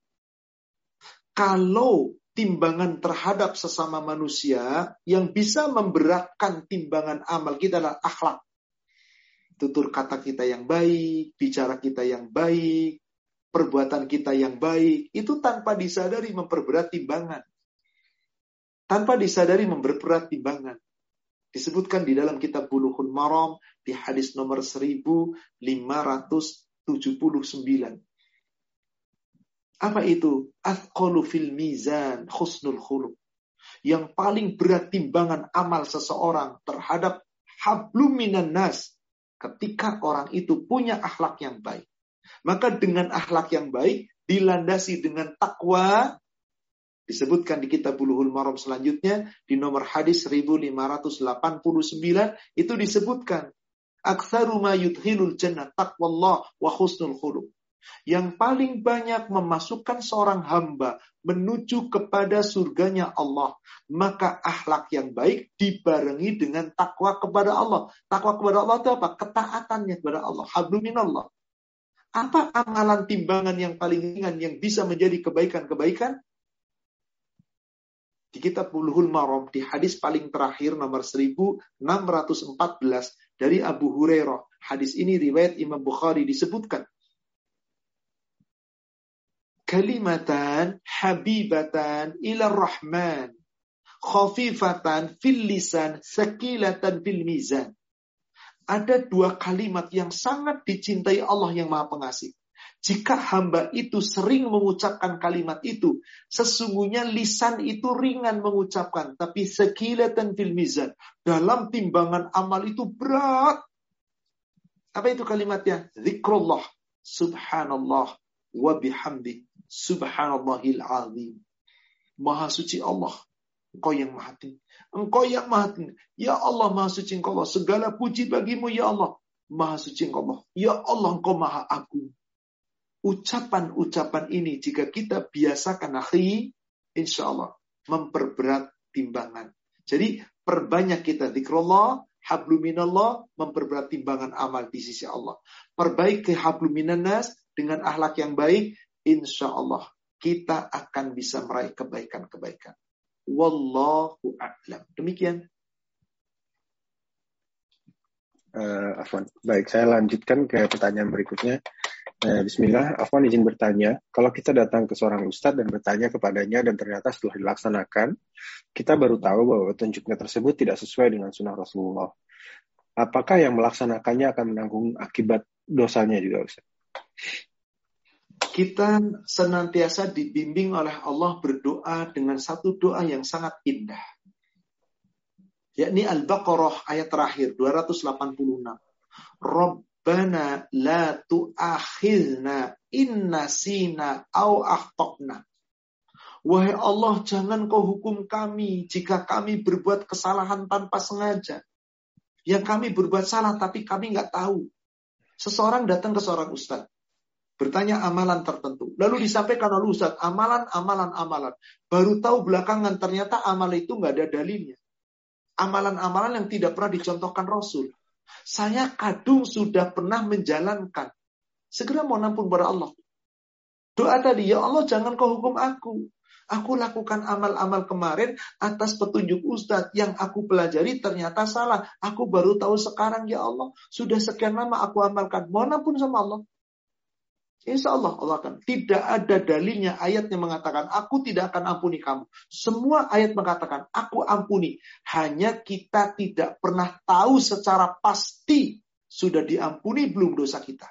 Kalau timbangan terhadap sesama manusia yang bisa memberatkan timbangan amal kita adalah akhlak. Tutur kata kita yang baik, bicara kita yang baik, perbuatan kita yang baik, itu tanpa disadari memperberat timbangan tanpa disadari memperberat timbangan. Disebutkan di dalam kitab Bulughul Maram di hadis nomor 1579. Apa itu? Athqalu fil mizan khusnul khuluq. Yang paling berat timbangan amal seseorang terhadap hablum minan nas ketika orang itu punya akhlak yang baik. Maka dengan akhlak yang baik dilandasi dengan takwa Disebutkan di kitab Buluhul Maram selanjutnya di nomor hadis 1589 itu disebutkan aktsaru ma yudhilul jannah taqwallah wa husnul khuluq. Yang paling banyak memasukkan seorang hamba menuju kepada surganya Allah. Maka akhlak yang baik dibarengi dengan takwa kepada Allah. Takwa kepada Allah itu apa? Ketaatannya kepada Allah. Habluminallah. Apa amalan timbangan yang paling ringan yang bisa menjadi kebaikan-kebaikan? Di kitab Buluhul Maram di hadis paling terakhir nomor 1614 dari Abu Hurairah. Hadis ini riwayat Imam Bukhari disebutkan. Kalimatan habibatan ila rahman khafifatan fil lisan sakilatan fil mizan. Ada dua kalimat yang sangat dicintai Allah yang Maha Pengasih. Jika hamba itu sering mengucapkan kalimat itu, sesungguhnya lisan itu ringan mengucapkan, tapi sekilatan fil mizan. Dalam timbangan amal itu berat. Apa itu kalimatnya? Zikrullah, subhanallah, wa bihamdi, subhanallahil azim. Maha suci Allah, Engkau yang maha tinggi. Engkau yang maha tinggi. Ya Allah, maha suci engkau Allah. Segala puji bagimu, ya Allah. Maha suci engkau Allah. Ya Allah, engkau maha agung ucapan-ucapan ini jika kita biasakan akhi, insya Allah memperberat timbangan. Jadi perbanyak kita zikrullah, habluminallah, memperberat timbangan amal di sisi Allah. Perbaiki habluminanas dengan akhlak yang baik, insya Allah kita akan bisa meraih kebaikan-kebaikan. Wallahu a'lam. Demikian. Uh, Afwan. Baik, saya lanjutkan ke pertanyaan berikutnya. Uh, Bismillah, Afwan izin bertanya, kalau kita datang ke seorang ustadz dan bertanya kepadanya dan ternyata setelah dilaksanakan, kita baru tahu bahwa petunjuknya tersebut tidak sesuai dengan sunnah Rasulullah. Apakah yang melaksanakannya akan menanggung akibat dosanya juga Ustaz? Kita senantiasa dibimbing oleh Allah berdoa dengan satu doa yang sangat indah. Yakni Al-Baqarah ayat terakhir 286. Rabbana la tu'akhilna inna sina au akhtokna. Wahai Allah, jangan kau hukum kami jika kami berbuat kesalahan tanpa sengaja. Yang kami berbuat salah tapi kami nggak tahu. Seseorang datang ke seorang ustadz bertanya amalan tertentu. Lalu disampaikan oleh Ustaz, amalan, amalan, amalan. Baru tahu belakangan ternyata amal itu nggak ada dalilnya. Amalan-amalan yang tidak pernah dicontohkan Rasul. Saya kadung sudah pernah menjalankan. Segera mau nampun pada Allah. Doa tadi, ya Allah jangan kau hukum aku. Aku lakukan amal-amal kemarin atas petunjuk Ustadz yang aku pelajari ternyata salah. Aku baru tahu sekarang ya Allah. Sudah sekian lama aku amalkan. Mohon ampun sama Allah. Insya Allah Allah akan. Tidak ada dalilnya ayat yang mengatakan aku tidak akan ampuni kamu. Semua ayat mengatakan aku ampuni. Hanya kita tidak pernah tahu secara pasti sudah diampuni belum dosa kita.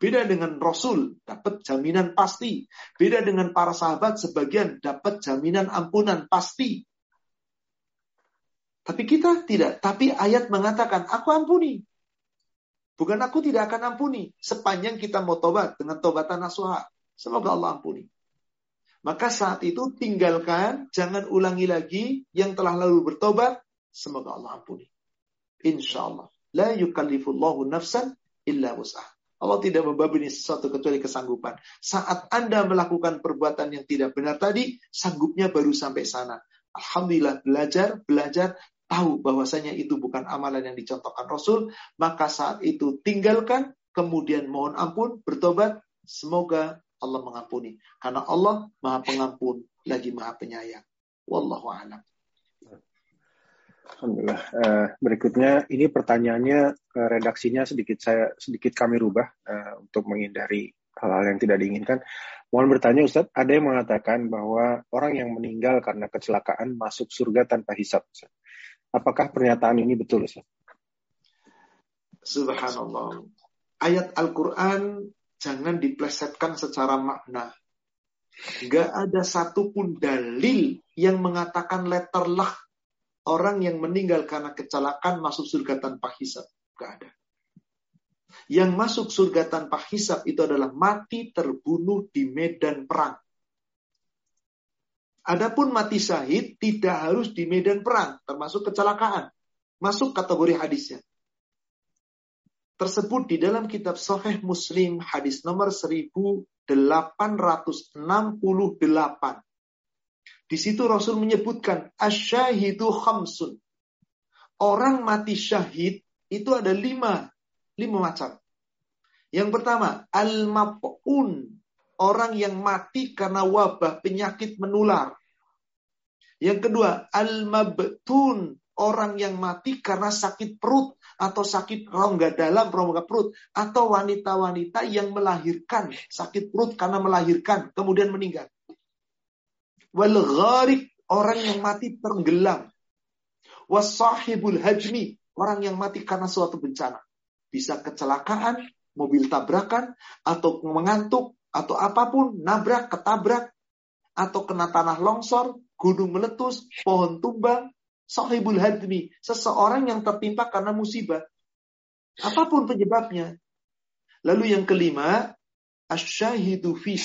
Beda dengan Rasul, dapat jaminan pasti. Beda dengan para sahabat, sebagian dapat jaminan ampunan pasti. Tapi kita tidak. Tapi ayat mengatakan, aku ampuni. Bukan aku tidak akan ampuni sepanjang kita mau tobat dengan tobatan nasuha. Semoga Allah ampuni. Maka saat itu tinggalkan, jangan ulangi lagi yang telah lalu bertobat. Semoga Allah ampuni. Insya Allah. La yukallifullahu nafsan illa wus'ah. Allah tidak membebani sesuatu kecuali kesanggupan. Saat Anda melakukan perbuatan yang tidak benar tadi, sanggupnya baru sampai sana. Alhamdulillah belajar, belajar, tahu bahwasanya itu bukan amalan yang dicontohkan Rasul, maka saat itu tinggalkan, kemudian mohon ampun, bertobat, semoga Allah mengampuni. Karena Allah Maha Pengampun lagi Maha Penyayang. Wallahu a'lam. Alhamdulillah. Uh, berikutnya ini pertanyaannya uh, redaksinya sedikit saya sedikit kami rubah uh, untuk menghindari hal-hal yang tidak diinginkan. Mohon bertanya Ustadz, ada yang mengatakan bahwa orang yang meninggal karena kecelakaan masuk surga tanpa hisap. Ustaz. Apakah pernyataan ini betul, Ustaz? Subhanallah. Ayat Al-Quran jangan diplesetkan secara makna. Gak ada satupun dalil yang mengatakan letterlah orang yang meninggal karena kecelakaan masuk surga tanpa hisab. Gak ada. Yang masuk surga tanpa hisab itu adalah mati terbunuh di medan perang. Adapun mati syahid tidak harus di medan perang, termasuk kecelakaan. Masuk kategori hadisnya. Tersebut di dalam kitab Sahih Muslim hadis nomor 1868. Di situ Rasul menyebutkan asyahidu khamsun. Orang mati syahid itu ada lima, lima macam. Yang pertama, al-map'un, orang yang mati karena wabah penyakit menular. Yang kedua, al-mabtun, orang yang mati karena sakit perut atau sakit rongga dalam, rongga perut atau wanita-wanita yang melahirkan sakit perut karena melahirkan kemudian meninggal. Wal orang yang mati tenggelam. Wasahibul hajmi, orang yang mati karena suatu bencana. Bisa kecelakaan, mobil tabrakan, atau mengantuk, atau apa pun, nabrak, ketabrak, atau kena tanah longsor, gunung meletus, pohon tumbang, sahibul hadmi, seseorang yang tertimpa karena musibah. Apa pun penyebabnya. Lalu yang kelima, asyahidu fi.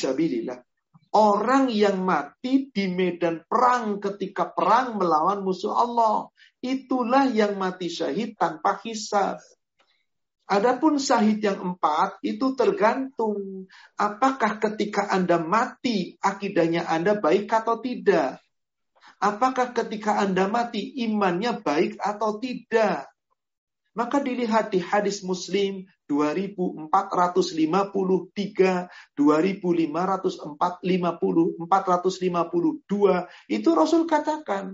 Orang yang mati di medan perang ketika perang melawan musuh Allah. Itulah yang mati syahid tanpa hisab. Adapun syahid yang empat itu tergantung apakah ketika Anda mati akidahnya Anda baik atau tidak. Apakah ketika Anda mati imannya baik atau tidak. Maka dilihat di hadis Muslim 2453, 2550, 452, itu Rasul katakan,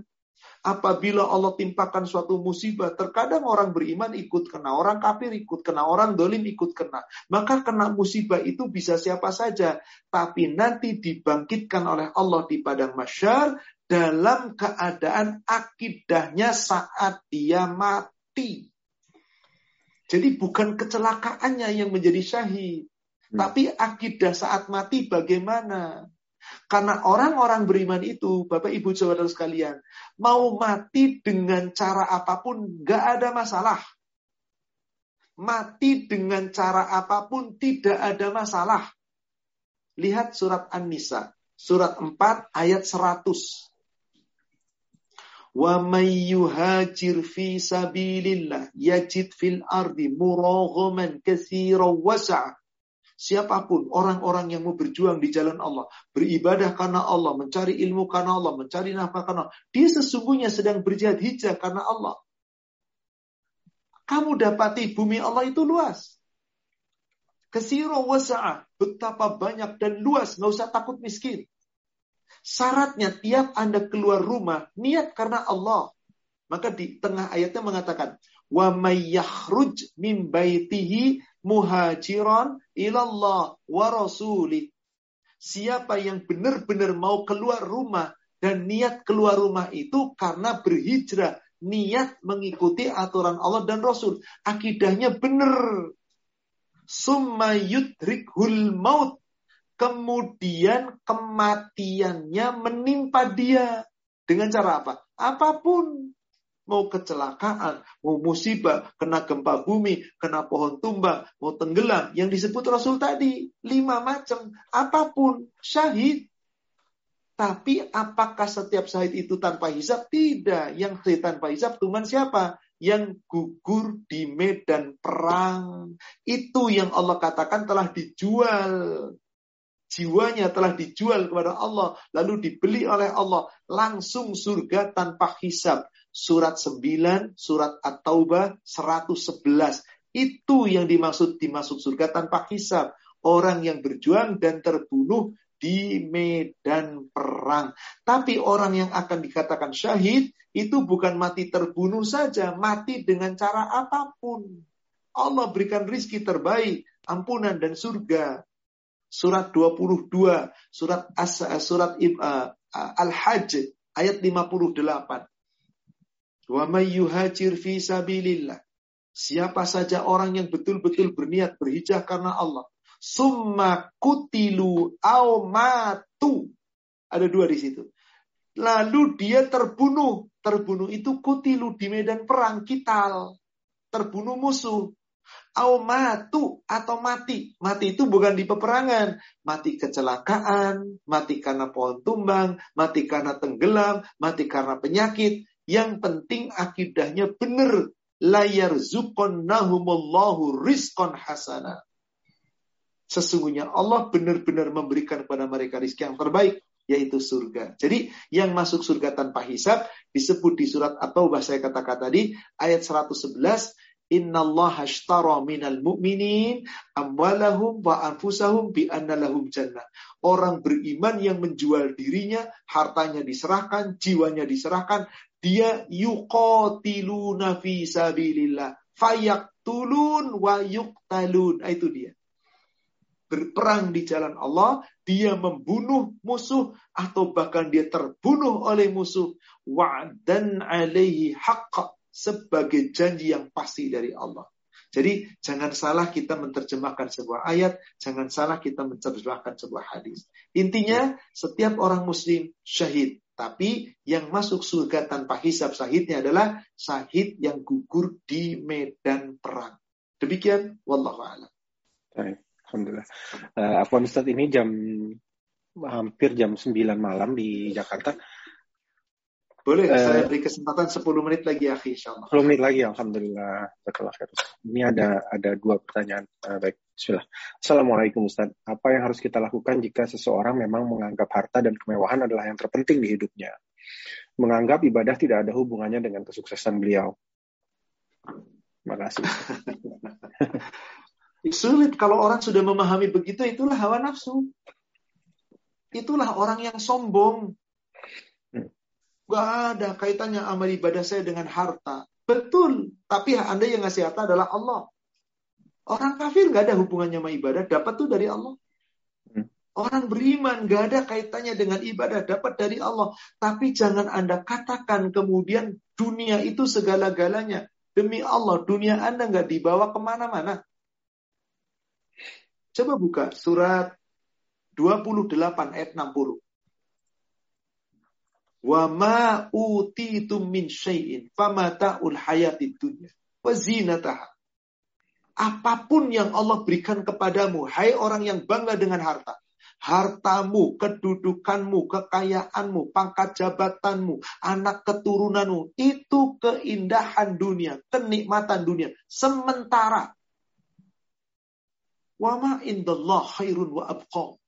apabila Allah timpakan suatu musibah, terkadang orang beriman ikut kena, orang kafir ikut kena, orang dolim ikut kena. Maka kena musibah itu bisa siapa saja. Tapi nanti dibangkitkan oleh Allah di padang masyar dalam keadaan akidahnya saat dia mati. Jadi bukan kecelakaannya yang menjadi syahid. Hmm. Tapi akidah saat mati bagaimana? Karena orang-orang beriman itu, Bapak Ibu saudara sekalian, mau mati dengan cara apa pun gak ada masalah. Mati dengan cara apa pun tidak ada masalah. Lihat surat An-Nisa, surat 4 ayat 100. Wa may yuhajir fi sabilillah yajid fil ardi muraghaman katsiran wasa'. Siapa pun orang-orang yang mau berjuang di jalan Allah, beribadah karena Allah, mencari ilmu karena Allah, mencari nafkah karena Allah, dia sesungguhnya sedang berjihad hijrah karena Allah. Kamu dapati bumi Allah itu luas. Kesiro wasa'ah, betapa banyak dan luas, nggak usah takut miskin. Syaratnya tiap Anda keluar rumah, niat karena Allah. Maka di tengah ayatnya mengatakan, wa min baitihi muhajiran ilallah wa rasuli. Siapa yang benar-benar mau keluar rumah dan niat keluar rumah itu karena berhijrah, niat mengikuti aturan Allah dan Rasul. Akidahnya benar. Summa yudrikhul maut kemudian kematiannya menimpa dia dengan cara apa? Apa pun. Mau kecelakaan, mau musibah, kena gempa bumi, kena pohon tumbang, mau tenggelam. Yang disebut Rasul tadi, lima macam. Apa pun, syahid. Tapi apakah setiap syahid itu tanpa hisap? Tidak. Yang syahid tanpa hisap cuma siapa? Yang gugur di medan perang. Itu yang Allah katakan telah dijual jiwanya telah dijual kepada Allah, lalu dibeli oleh Allah, langsung surga tanpa hisab. Surat 9, surat At-Taubah 111. Itu yang dimaksud dimasuk surga tanpa hisab. Orang yang berjuang dan terbunuh di medan perang. Tapi orang yang akan dikatakan syahid itu bukan mati terbunuh saja, mati dengan cara apa pun. Allah berikan rizki terbaik, ampunan dan surga surat 22, surat As, surat uh, Al-Hajj ayat 58. Wa may fi sabilillah. Siapa saja orang yang betul-betul berniat berhijrah karena Allah. Summa kutilu au matu. Ada dua di situ. Lalu dia terbunuh. Terbunuh itu kutilu di medan perang kital. Terbunuh musuh. Au matu atau mati. Mati itu bukan di peperangan. Mati kecelakaan, mati karena pohon tumbang, mati karena tenggelam, mati karena penyakit. Yang penting akidahnya benar. Layar nahumullahu rizqon hasana. Sesungguhnya Allah benar-benar memberikan kepada mereka rizki yang terbaik yaitu surga. Jadi yang masuk surga tanpa hisab disebut di surat atau bahasa kata-kata tadi ayat 111 Innallaha ashtara minal mu'minin amwalahum wa anfusahum bi anna lahum jannah. Orang beriman yang menjual dirinya, hartanya diserahkan, jiwanya diserahkan, dia yuqatiluna fi sabilillah. Fayaktulun wa yuktalun. Nah, itu dia. Berperang di jalan Allah, dia membunuh musuh atau bahkan dia terbunuh oleh musuh. Wa'dan alaihi haqqa sebagai janji yang pasti dari Allah. Jadi jangan salah kita menerjemahkan sebuah ayat, jangan salah kita menerjemahkan sebuah hadis. Intinya setiap orang muslim syahid, tapi yang masuk surga tanpa hisab syahidnya adalah syahid yang gugur di medan perang. Demikian, wallahu a'lam. Alhamdulillah. Uh, Afwan Ustaz ini jam hampir jam 9 malam di Jakarta. Boleh, uh, saya beri kesempatan 10 menit lagi, Akhi, insyaAllah. 10 menit lagi, Alhamdulillah. Ini ada ada dua pertanyaan. Uh, baik, bismillah. Assalamualaikum Ustaz. Apa yang harus kita lakukan jika seseorang memang menganggap harta dan kemewahan adalah yang terpenting di hidupnya? Menganggap ibadah tidak ada hubungannya dengan kesuksesan beliau. Makasih. Sulit kalau orang sudah memahami begitu, itulah hawa nafsu. Itulah orang yang sombong. Gak ada kaitannya amal ibadah saya dengan harta. Betul, tapi Anda yang ngasih harta adalah Allah. Orang kafir gak ada hubungannya sama ibadah, dapat tuh dari Allah. Hmm. Orang beriman gak ada kaitannya dengan ibadah, dapat dari Allah. Tapi jangan Anda katakan kemudian dunia itu segala-galanya. Demi Allah, dunia Anda nggak dibawa ke mana-mana. Coba buka surat 28 ayat 60. Wa ma utitum min syai'in famata'ul hayatid dunya wa zinataha. Apa pun yang Allah berikan kepadamu, hai orang yang bangga dengan harta, hartamu, kedudukanmu, kekayaanmu, pangkat jabatanmu, anak keturunanmu, itu keindahan dunia, kenikmatan dunia. Sementara Wama indallah khairun wa abqa.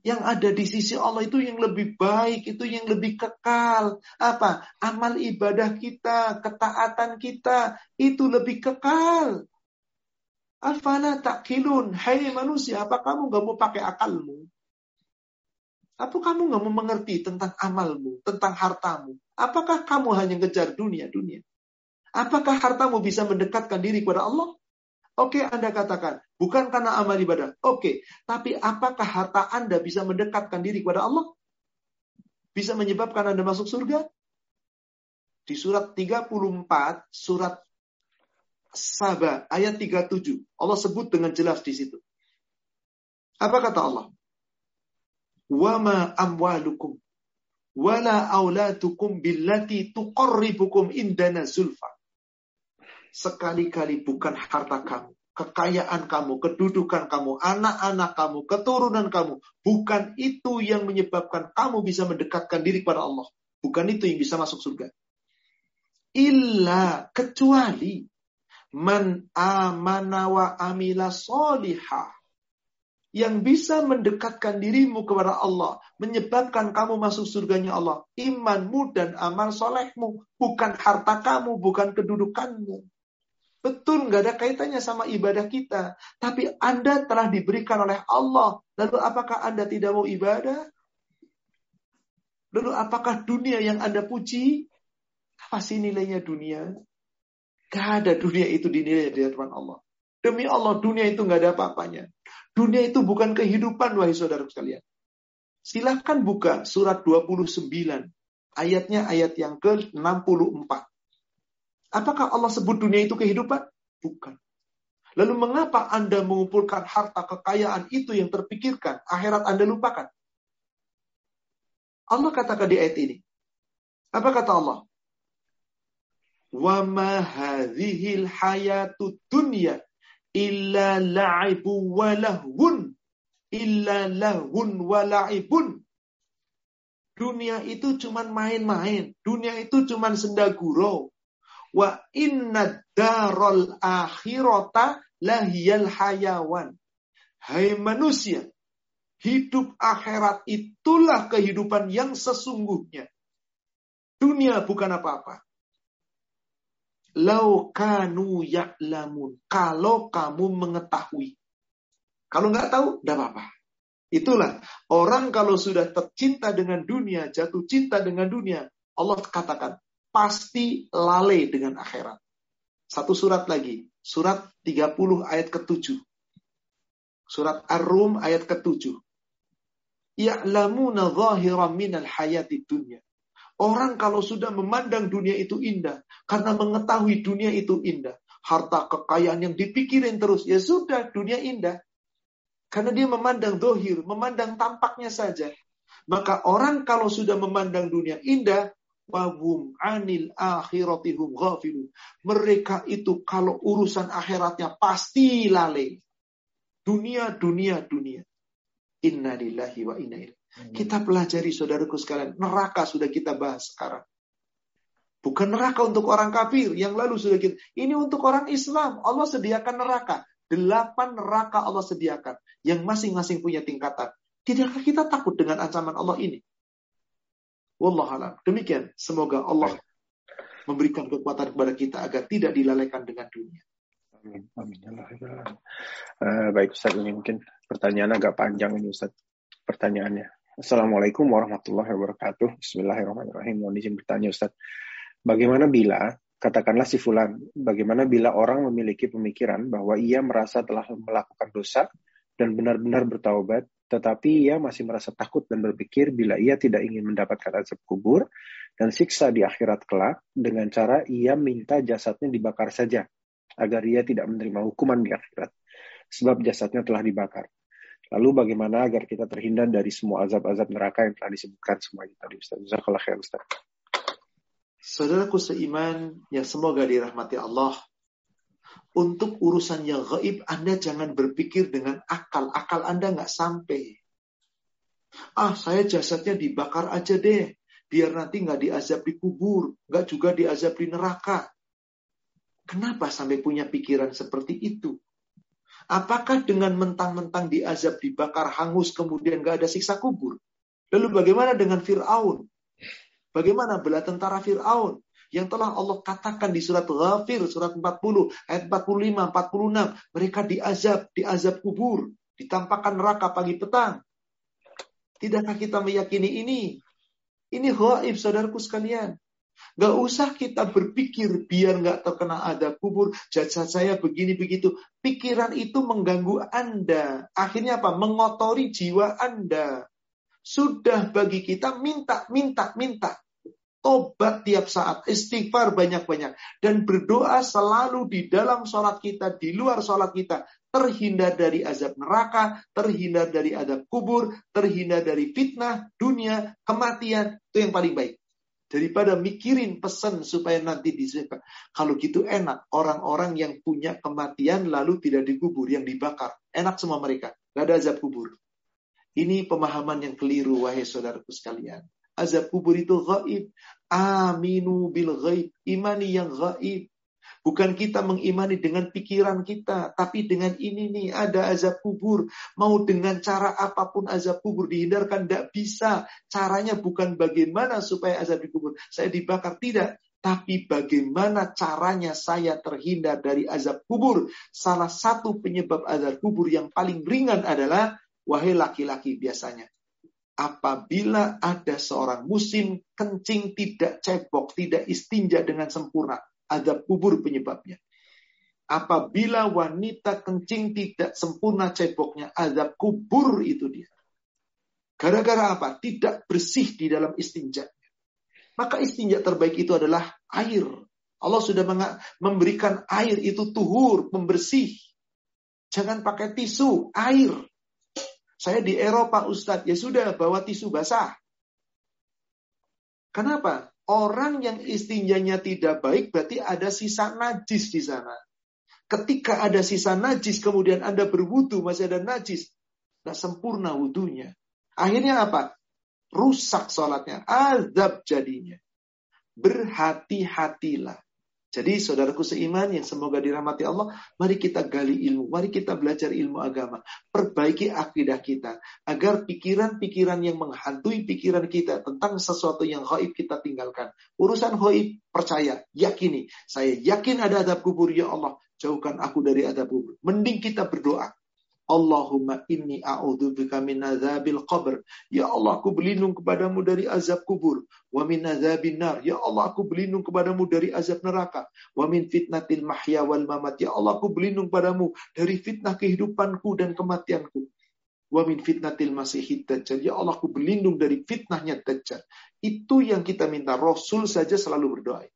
Yang ada di sisi Allah itu yang lebih baik, itu yang lebih kekal. Apa? Amal ibadah kita, ketaatan kita, itu lebih kekal. Afala takilun. Hai manusia, apa kamu gak mau pakai akalmu? Apa kamu gak mau mengerti tentang amalmu, tentang hartamu? Apakah kamu hanya ngejar dunia-dunia? Apakah hartamu bisa mendekatkan diri kepada Allah? Oke, Anda katakan, bukan karena amal ibadah. Oke, tapi apakah harta Anda bisa mendekatkan diri kepada Allah? Bisa menyebabkan Anda masuk surga? Di surat 34, surat Sabah, ayat 37. Allah sebut dengan jelas di situ. Apa kata Allah? Wama amwalukum wala auladukum billati tuqarribukum indana zulfa sekali-kali bukan harta kamu, kekayaan kamu, kedudukan kamu, anak-anak kamu, keturunan kamu. Bukan itu yang menyebabkan kamu bisa mendekatkan diri kepada Allah. Bukan itu yang bisa masuk surga. Illa kecuali man amana wa amila solihah yang bisa mendekatkan dirimu kepada Allah, menyebabkan kamu masuk surganya Allah, imanmu dan amal solehmu, bukan harta kamu, bukan kedudukanmu. Betul, nggak ada kaitannya sama ibadah kita. Tapi Anda telah diberikan oleh Allah. Lalu apakah Anda tidak mau ibadah? Lalu apakah dunia yang Anda puji? Apa sih nilainya dunia? Gak ada dunia itu dinilai di hadapan Allah. Demi Allah, dunia itu nggak ada apa-apanya. Dunia itu bukan kehidupan, wahai saudara sekalian. Silahkan buka surat 29. Ayatnya ayat yang ke-64. Apakah Allah sebut dunia itu kehidupan? Bukan. Lalu mengapa Anda mengumpulkan harta kekayaan itu yang terpikirkan, akhirat Anda lupakan? Allah katakan di ayat ini. Apa kata Allah? Wa ma hadhil hayatu dunya illa la'ibu wa lahun illa. Dunia itu cuman main-main. Dunia itu cuman senda gurau. Wa inna darul akhirata lahiyal hayawan. Hai manusia, hidup akhirat itulah kehidupan yang sesungguhnya. Dunia bukan apa-apa. Lau kanu ya'lamun. Kalau kamu mengetahui. Kalau nggak tahu, tidak apa-apa. Itulah orang kalau sudah tercinta dengan dunia, jatuh cinta dengan dunia, Allah katakan, pasti lalai dengan akhirat. Satu surat lagi, surat 30 ayat ke-7. Surat Ar-Rum ayat ke-7. Ya'lamuna zahiran minal hayati dunya. Orang kalau sudah memandang dunia itu indah, karena mengetahui dunia itu indah, harta kekayaan yang dipikirin terus, ya sudah dunia indah. Karena dia memandang dohir, memandang tampaknya saja. Maka orang kalau sudah memandang dunia indah, wahum anil akhiratihum ghafilun. Mereka itu kalau urusan akhiratnya pasti lalai. Dunia, dunia, dunia. Inna lillahi wa inna ilaihi. Kita pelajari saudaraku sekalian, neraka sudah kita bahas sekarang. Bukan neraka untuk orang kafir yang lalu sudah kita. Ini untuk orang Islam. Allah sediakan neraka. Delapan neraka Allah sediakan. Yang masing-masing punya tingkatan. Tidakkah kita takut dengan ancaman Allah ini? Wallahualam. Demikian. Semoga Allah memberikan kekuatan kepada kita agar tidak dilalaikan dengan dunia. Amin. Amin. Uh, baik Ustaz, ini mungkin pertanyaan agak panjang ini Ustaz. Pertanyaannya. Assalamualaikum warahmatullahi wabarakatuh. Bismillahirrahmanirrahim. Mohon izin bertanya Ustaz. Bagaimana bila, katakanlah si Fulan, bagaimana bila orang memiliki pemikiran bahwa ia merasa telah melakukan dosa dan benar-benar bertaubat, tetapi ia masih merasa takut dan berpikir bila ia tidak ingin mendapatkan azab kubur dan siksa di akhirat kelak dengan cara ia minta jasadnya dibakar saja agar ia tidak menerima hukuman di akhirat sebab jasadnya telah dibakar. Lalu bagaimana agar kita terhindar dari semua azab-azab neraka yang telah disebutkan semua itu tadi Ustaz. Jazakallah khair Ustaz. Saudaraku seiman yang semoga dirahmati Allah, untuk urusan yang gaib, Anda jangan berpikir dengan akal. Akal Anda nggak sampai. Ah, saya jasadnya dibakar aja deh. Biar nanti nggak diazab di kubur. Nggak juga diazab di neraka. Kenapa sampai punya pikiran seperti itu? Apakah dengan mentang-mentang diazab, dibakar, hangus, kemudian nggak ada siksa kubur? Lalu bagaimana dengan Fir'aun? Bagaimana bela tentara Fir'aun? Yang telah Allah katakan di surat Ghafir surat 40 ayat 45 46 mereka diazab diazab kubur ditampakkan neraka pagi petang tidakkah kita meyakini ini ini gaib saudaraku sekalian Gak usah kita berpikir biar gak terkena ada kubur, jasad saya begini begitu. Pikiran itu mengganggu Anda. Akhirnya apa? Mengotori jiwa Anda. Sudah bagi kita minta, minta, minta. Tobat tiap saat, istighfar banyak-banyak. Dan berdoa selalu di dalam sholat kita, di luar sholat kita. Terhindar dari azab neraka, terhindar dari azab kubur, terhindar dari fitnah, dunia, kematian. Itu yang paling baik. Daripada mikirin pesan supaya nanti disebut. Kalau gitu enak. Orang-orang yang punya kematian lalu tidak dikubur, yang dibakar. Enak semua mereka. Gak ada azab kubur. Ini pemahaman yang keliru, wahai saudaraku sekalian. Azab kubur itu gaib. Aminu bil gaib. Imani yang gaib. Bukan kita mengimani dengan pikiran kita, tapi dengan ini nih ada azab kubur. Mau dengan cara apa pun azab kubur dihindarkan tidak bisa. Caranya bukan bagaimana supaya azab kubur saya dibakar tidak, tapi bagaimana caranya saya terhindar dari azab kubur. Salah satu penyebab azab kubur yang paling ringan adalah wahai laki-laki biasanya apabila ada seorang musim kencing tidak cebok, tidak istinja dengan sempurna. Ada kubur penyebabnya. Apabila wanita kencing tidak sempurna ceboknya, ada kubur itu dia. Gara-gara apa? Tidak bersih di dalam istinja. Maka istinja terbaik itu adalah air. Allah sudah memberikan air itu tuhur, membersih. Jangan pakai tisu, air. Saya di Eropa Ustadz, ya sudah bawa tisu basah. Kenapa? Orang yang istinjanya tidak baik berarti ada sisa najis di sana. Ketika ada sisa najis kemudian Anda berwudu masih ada najis. Tidak sempurna wudhunya. Akhirnya apa? Rusak sholatnya. Azab jadinya. Berhati-hatilah. Jadi saudaraku seiman yang semoga dirahmati Allah, mari kita gali ilmu, mari kita belajar ilmu agama, perbaiki akidah kita, agar pikiran-pikiran yang menghantui pikiran kita tentang sesuatu yang gaib kita tinggalkan. Urusan gaib, percaya, yakini. Saya yakin ada adab kubur, ya Allah, jauhkan aku dari adab kubur. Mending kita berdoa. Allahumma inni a'udzubika min azabil qabr. Ya Allah, aku berlindung kepadamu dari azab kubur. Wa min azabin nar. Ya Allah, aku berlindung kepadamu dari azab neraka. Wa min fitnatil mahya wal mamat. Ya Allah, aku berlindung kepadamu dari fitnah kehidupanku dan kematianku. Wa min fitnatil masihid dajjal. Ya Allah, aku berlindung dari fitnahnya dajjal. Itu yang kita minta. Rasul saja selalu berdoa.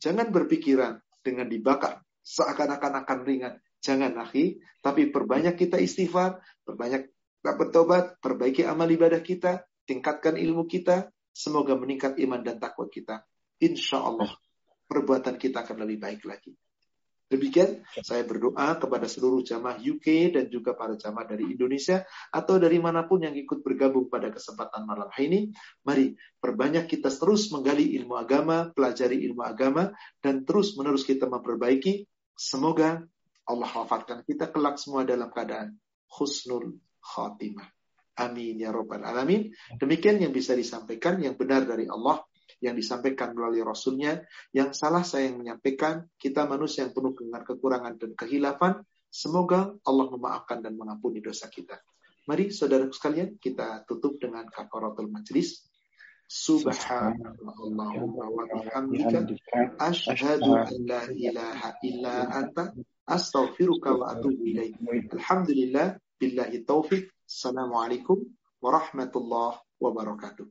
Jangan berpikiran dengan dibakar. Seakan-akan akan ringan Jangan akhi, tapi perbanyak kita istighfar, perbanyak kita bertobat, perbaiki amal ibadah kita, tingkatkan ilmu kita, semoga meningkat iman dan takwa kita. Insya Allah perbuatan kita akan lebih baik lagi. Demikian saya berdoa kepada seluruh jamaah UK dan juga para jamaah dari Indonesia atau dari mana pun yang ikut bergabung pada kesempatan malam hari ini. Mari perbanyak kita terus menggali ilmu agama, pelajari ilmu agama, dan terus menerus kita memperbaiki. Semoga Allah wafatkan kita kelak semua dalam keadaan husnul khatimah. Amin ya robbal alamin. Demikian yang bisa disampaikan yang benar dari Allah. yang disampaikan melalui Rasulnya. Yang salah saya yang menyampaikan, kita manusia yang penuh dengan kekurangan dan kehilafan. Semoga Allah memaafkan dan mengampuni dosa kita. Mari saudara sekalian, kita tutup dengan kafaratul majlis. Subhanallah wa bihamdika asyhadu an la ilaha illa anta astaghfiruka wa atubu ilaik. Alhamdulillah billahi taufik. Assalamualaikum warahmatullahi wabarakatuh.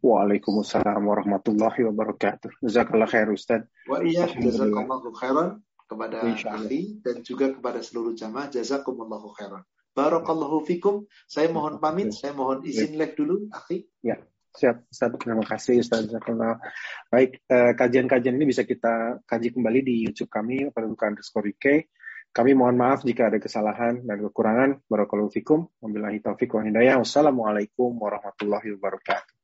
Waalaikumsalam warahmatullahi wabarakatuh. Jazakallah khair Ustaz. Wa iya jazakallahu khairan kepada ahli dan juga kepada seluruh jamaah jazakumullahu khairan. Barakallahu fikum. Saya mohon pamit, saya mohon izin live dulu, akhi. Ya. Siap, Ustaz. Terima kasih, Ustaz. Baik, eh, kajian-kajian ini bisa kita kaji kembali di YouTube kami, Pendudukan underscore UK. Kami mohon maaf jika ada kesalahan dan kekurangan. Barakallahu fikum. Wabillahi taufiq wa hidayah. Wassalamualaikum warahmatullahi wabarakatuh.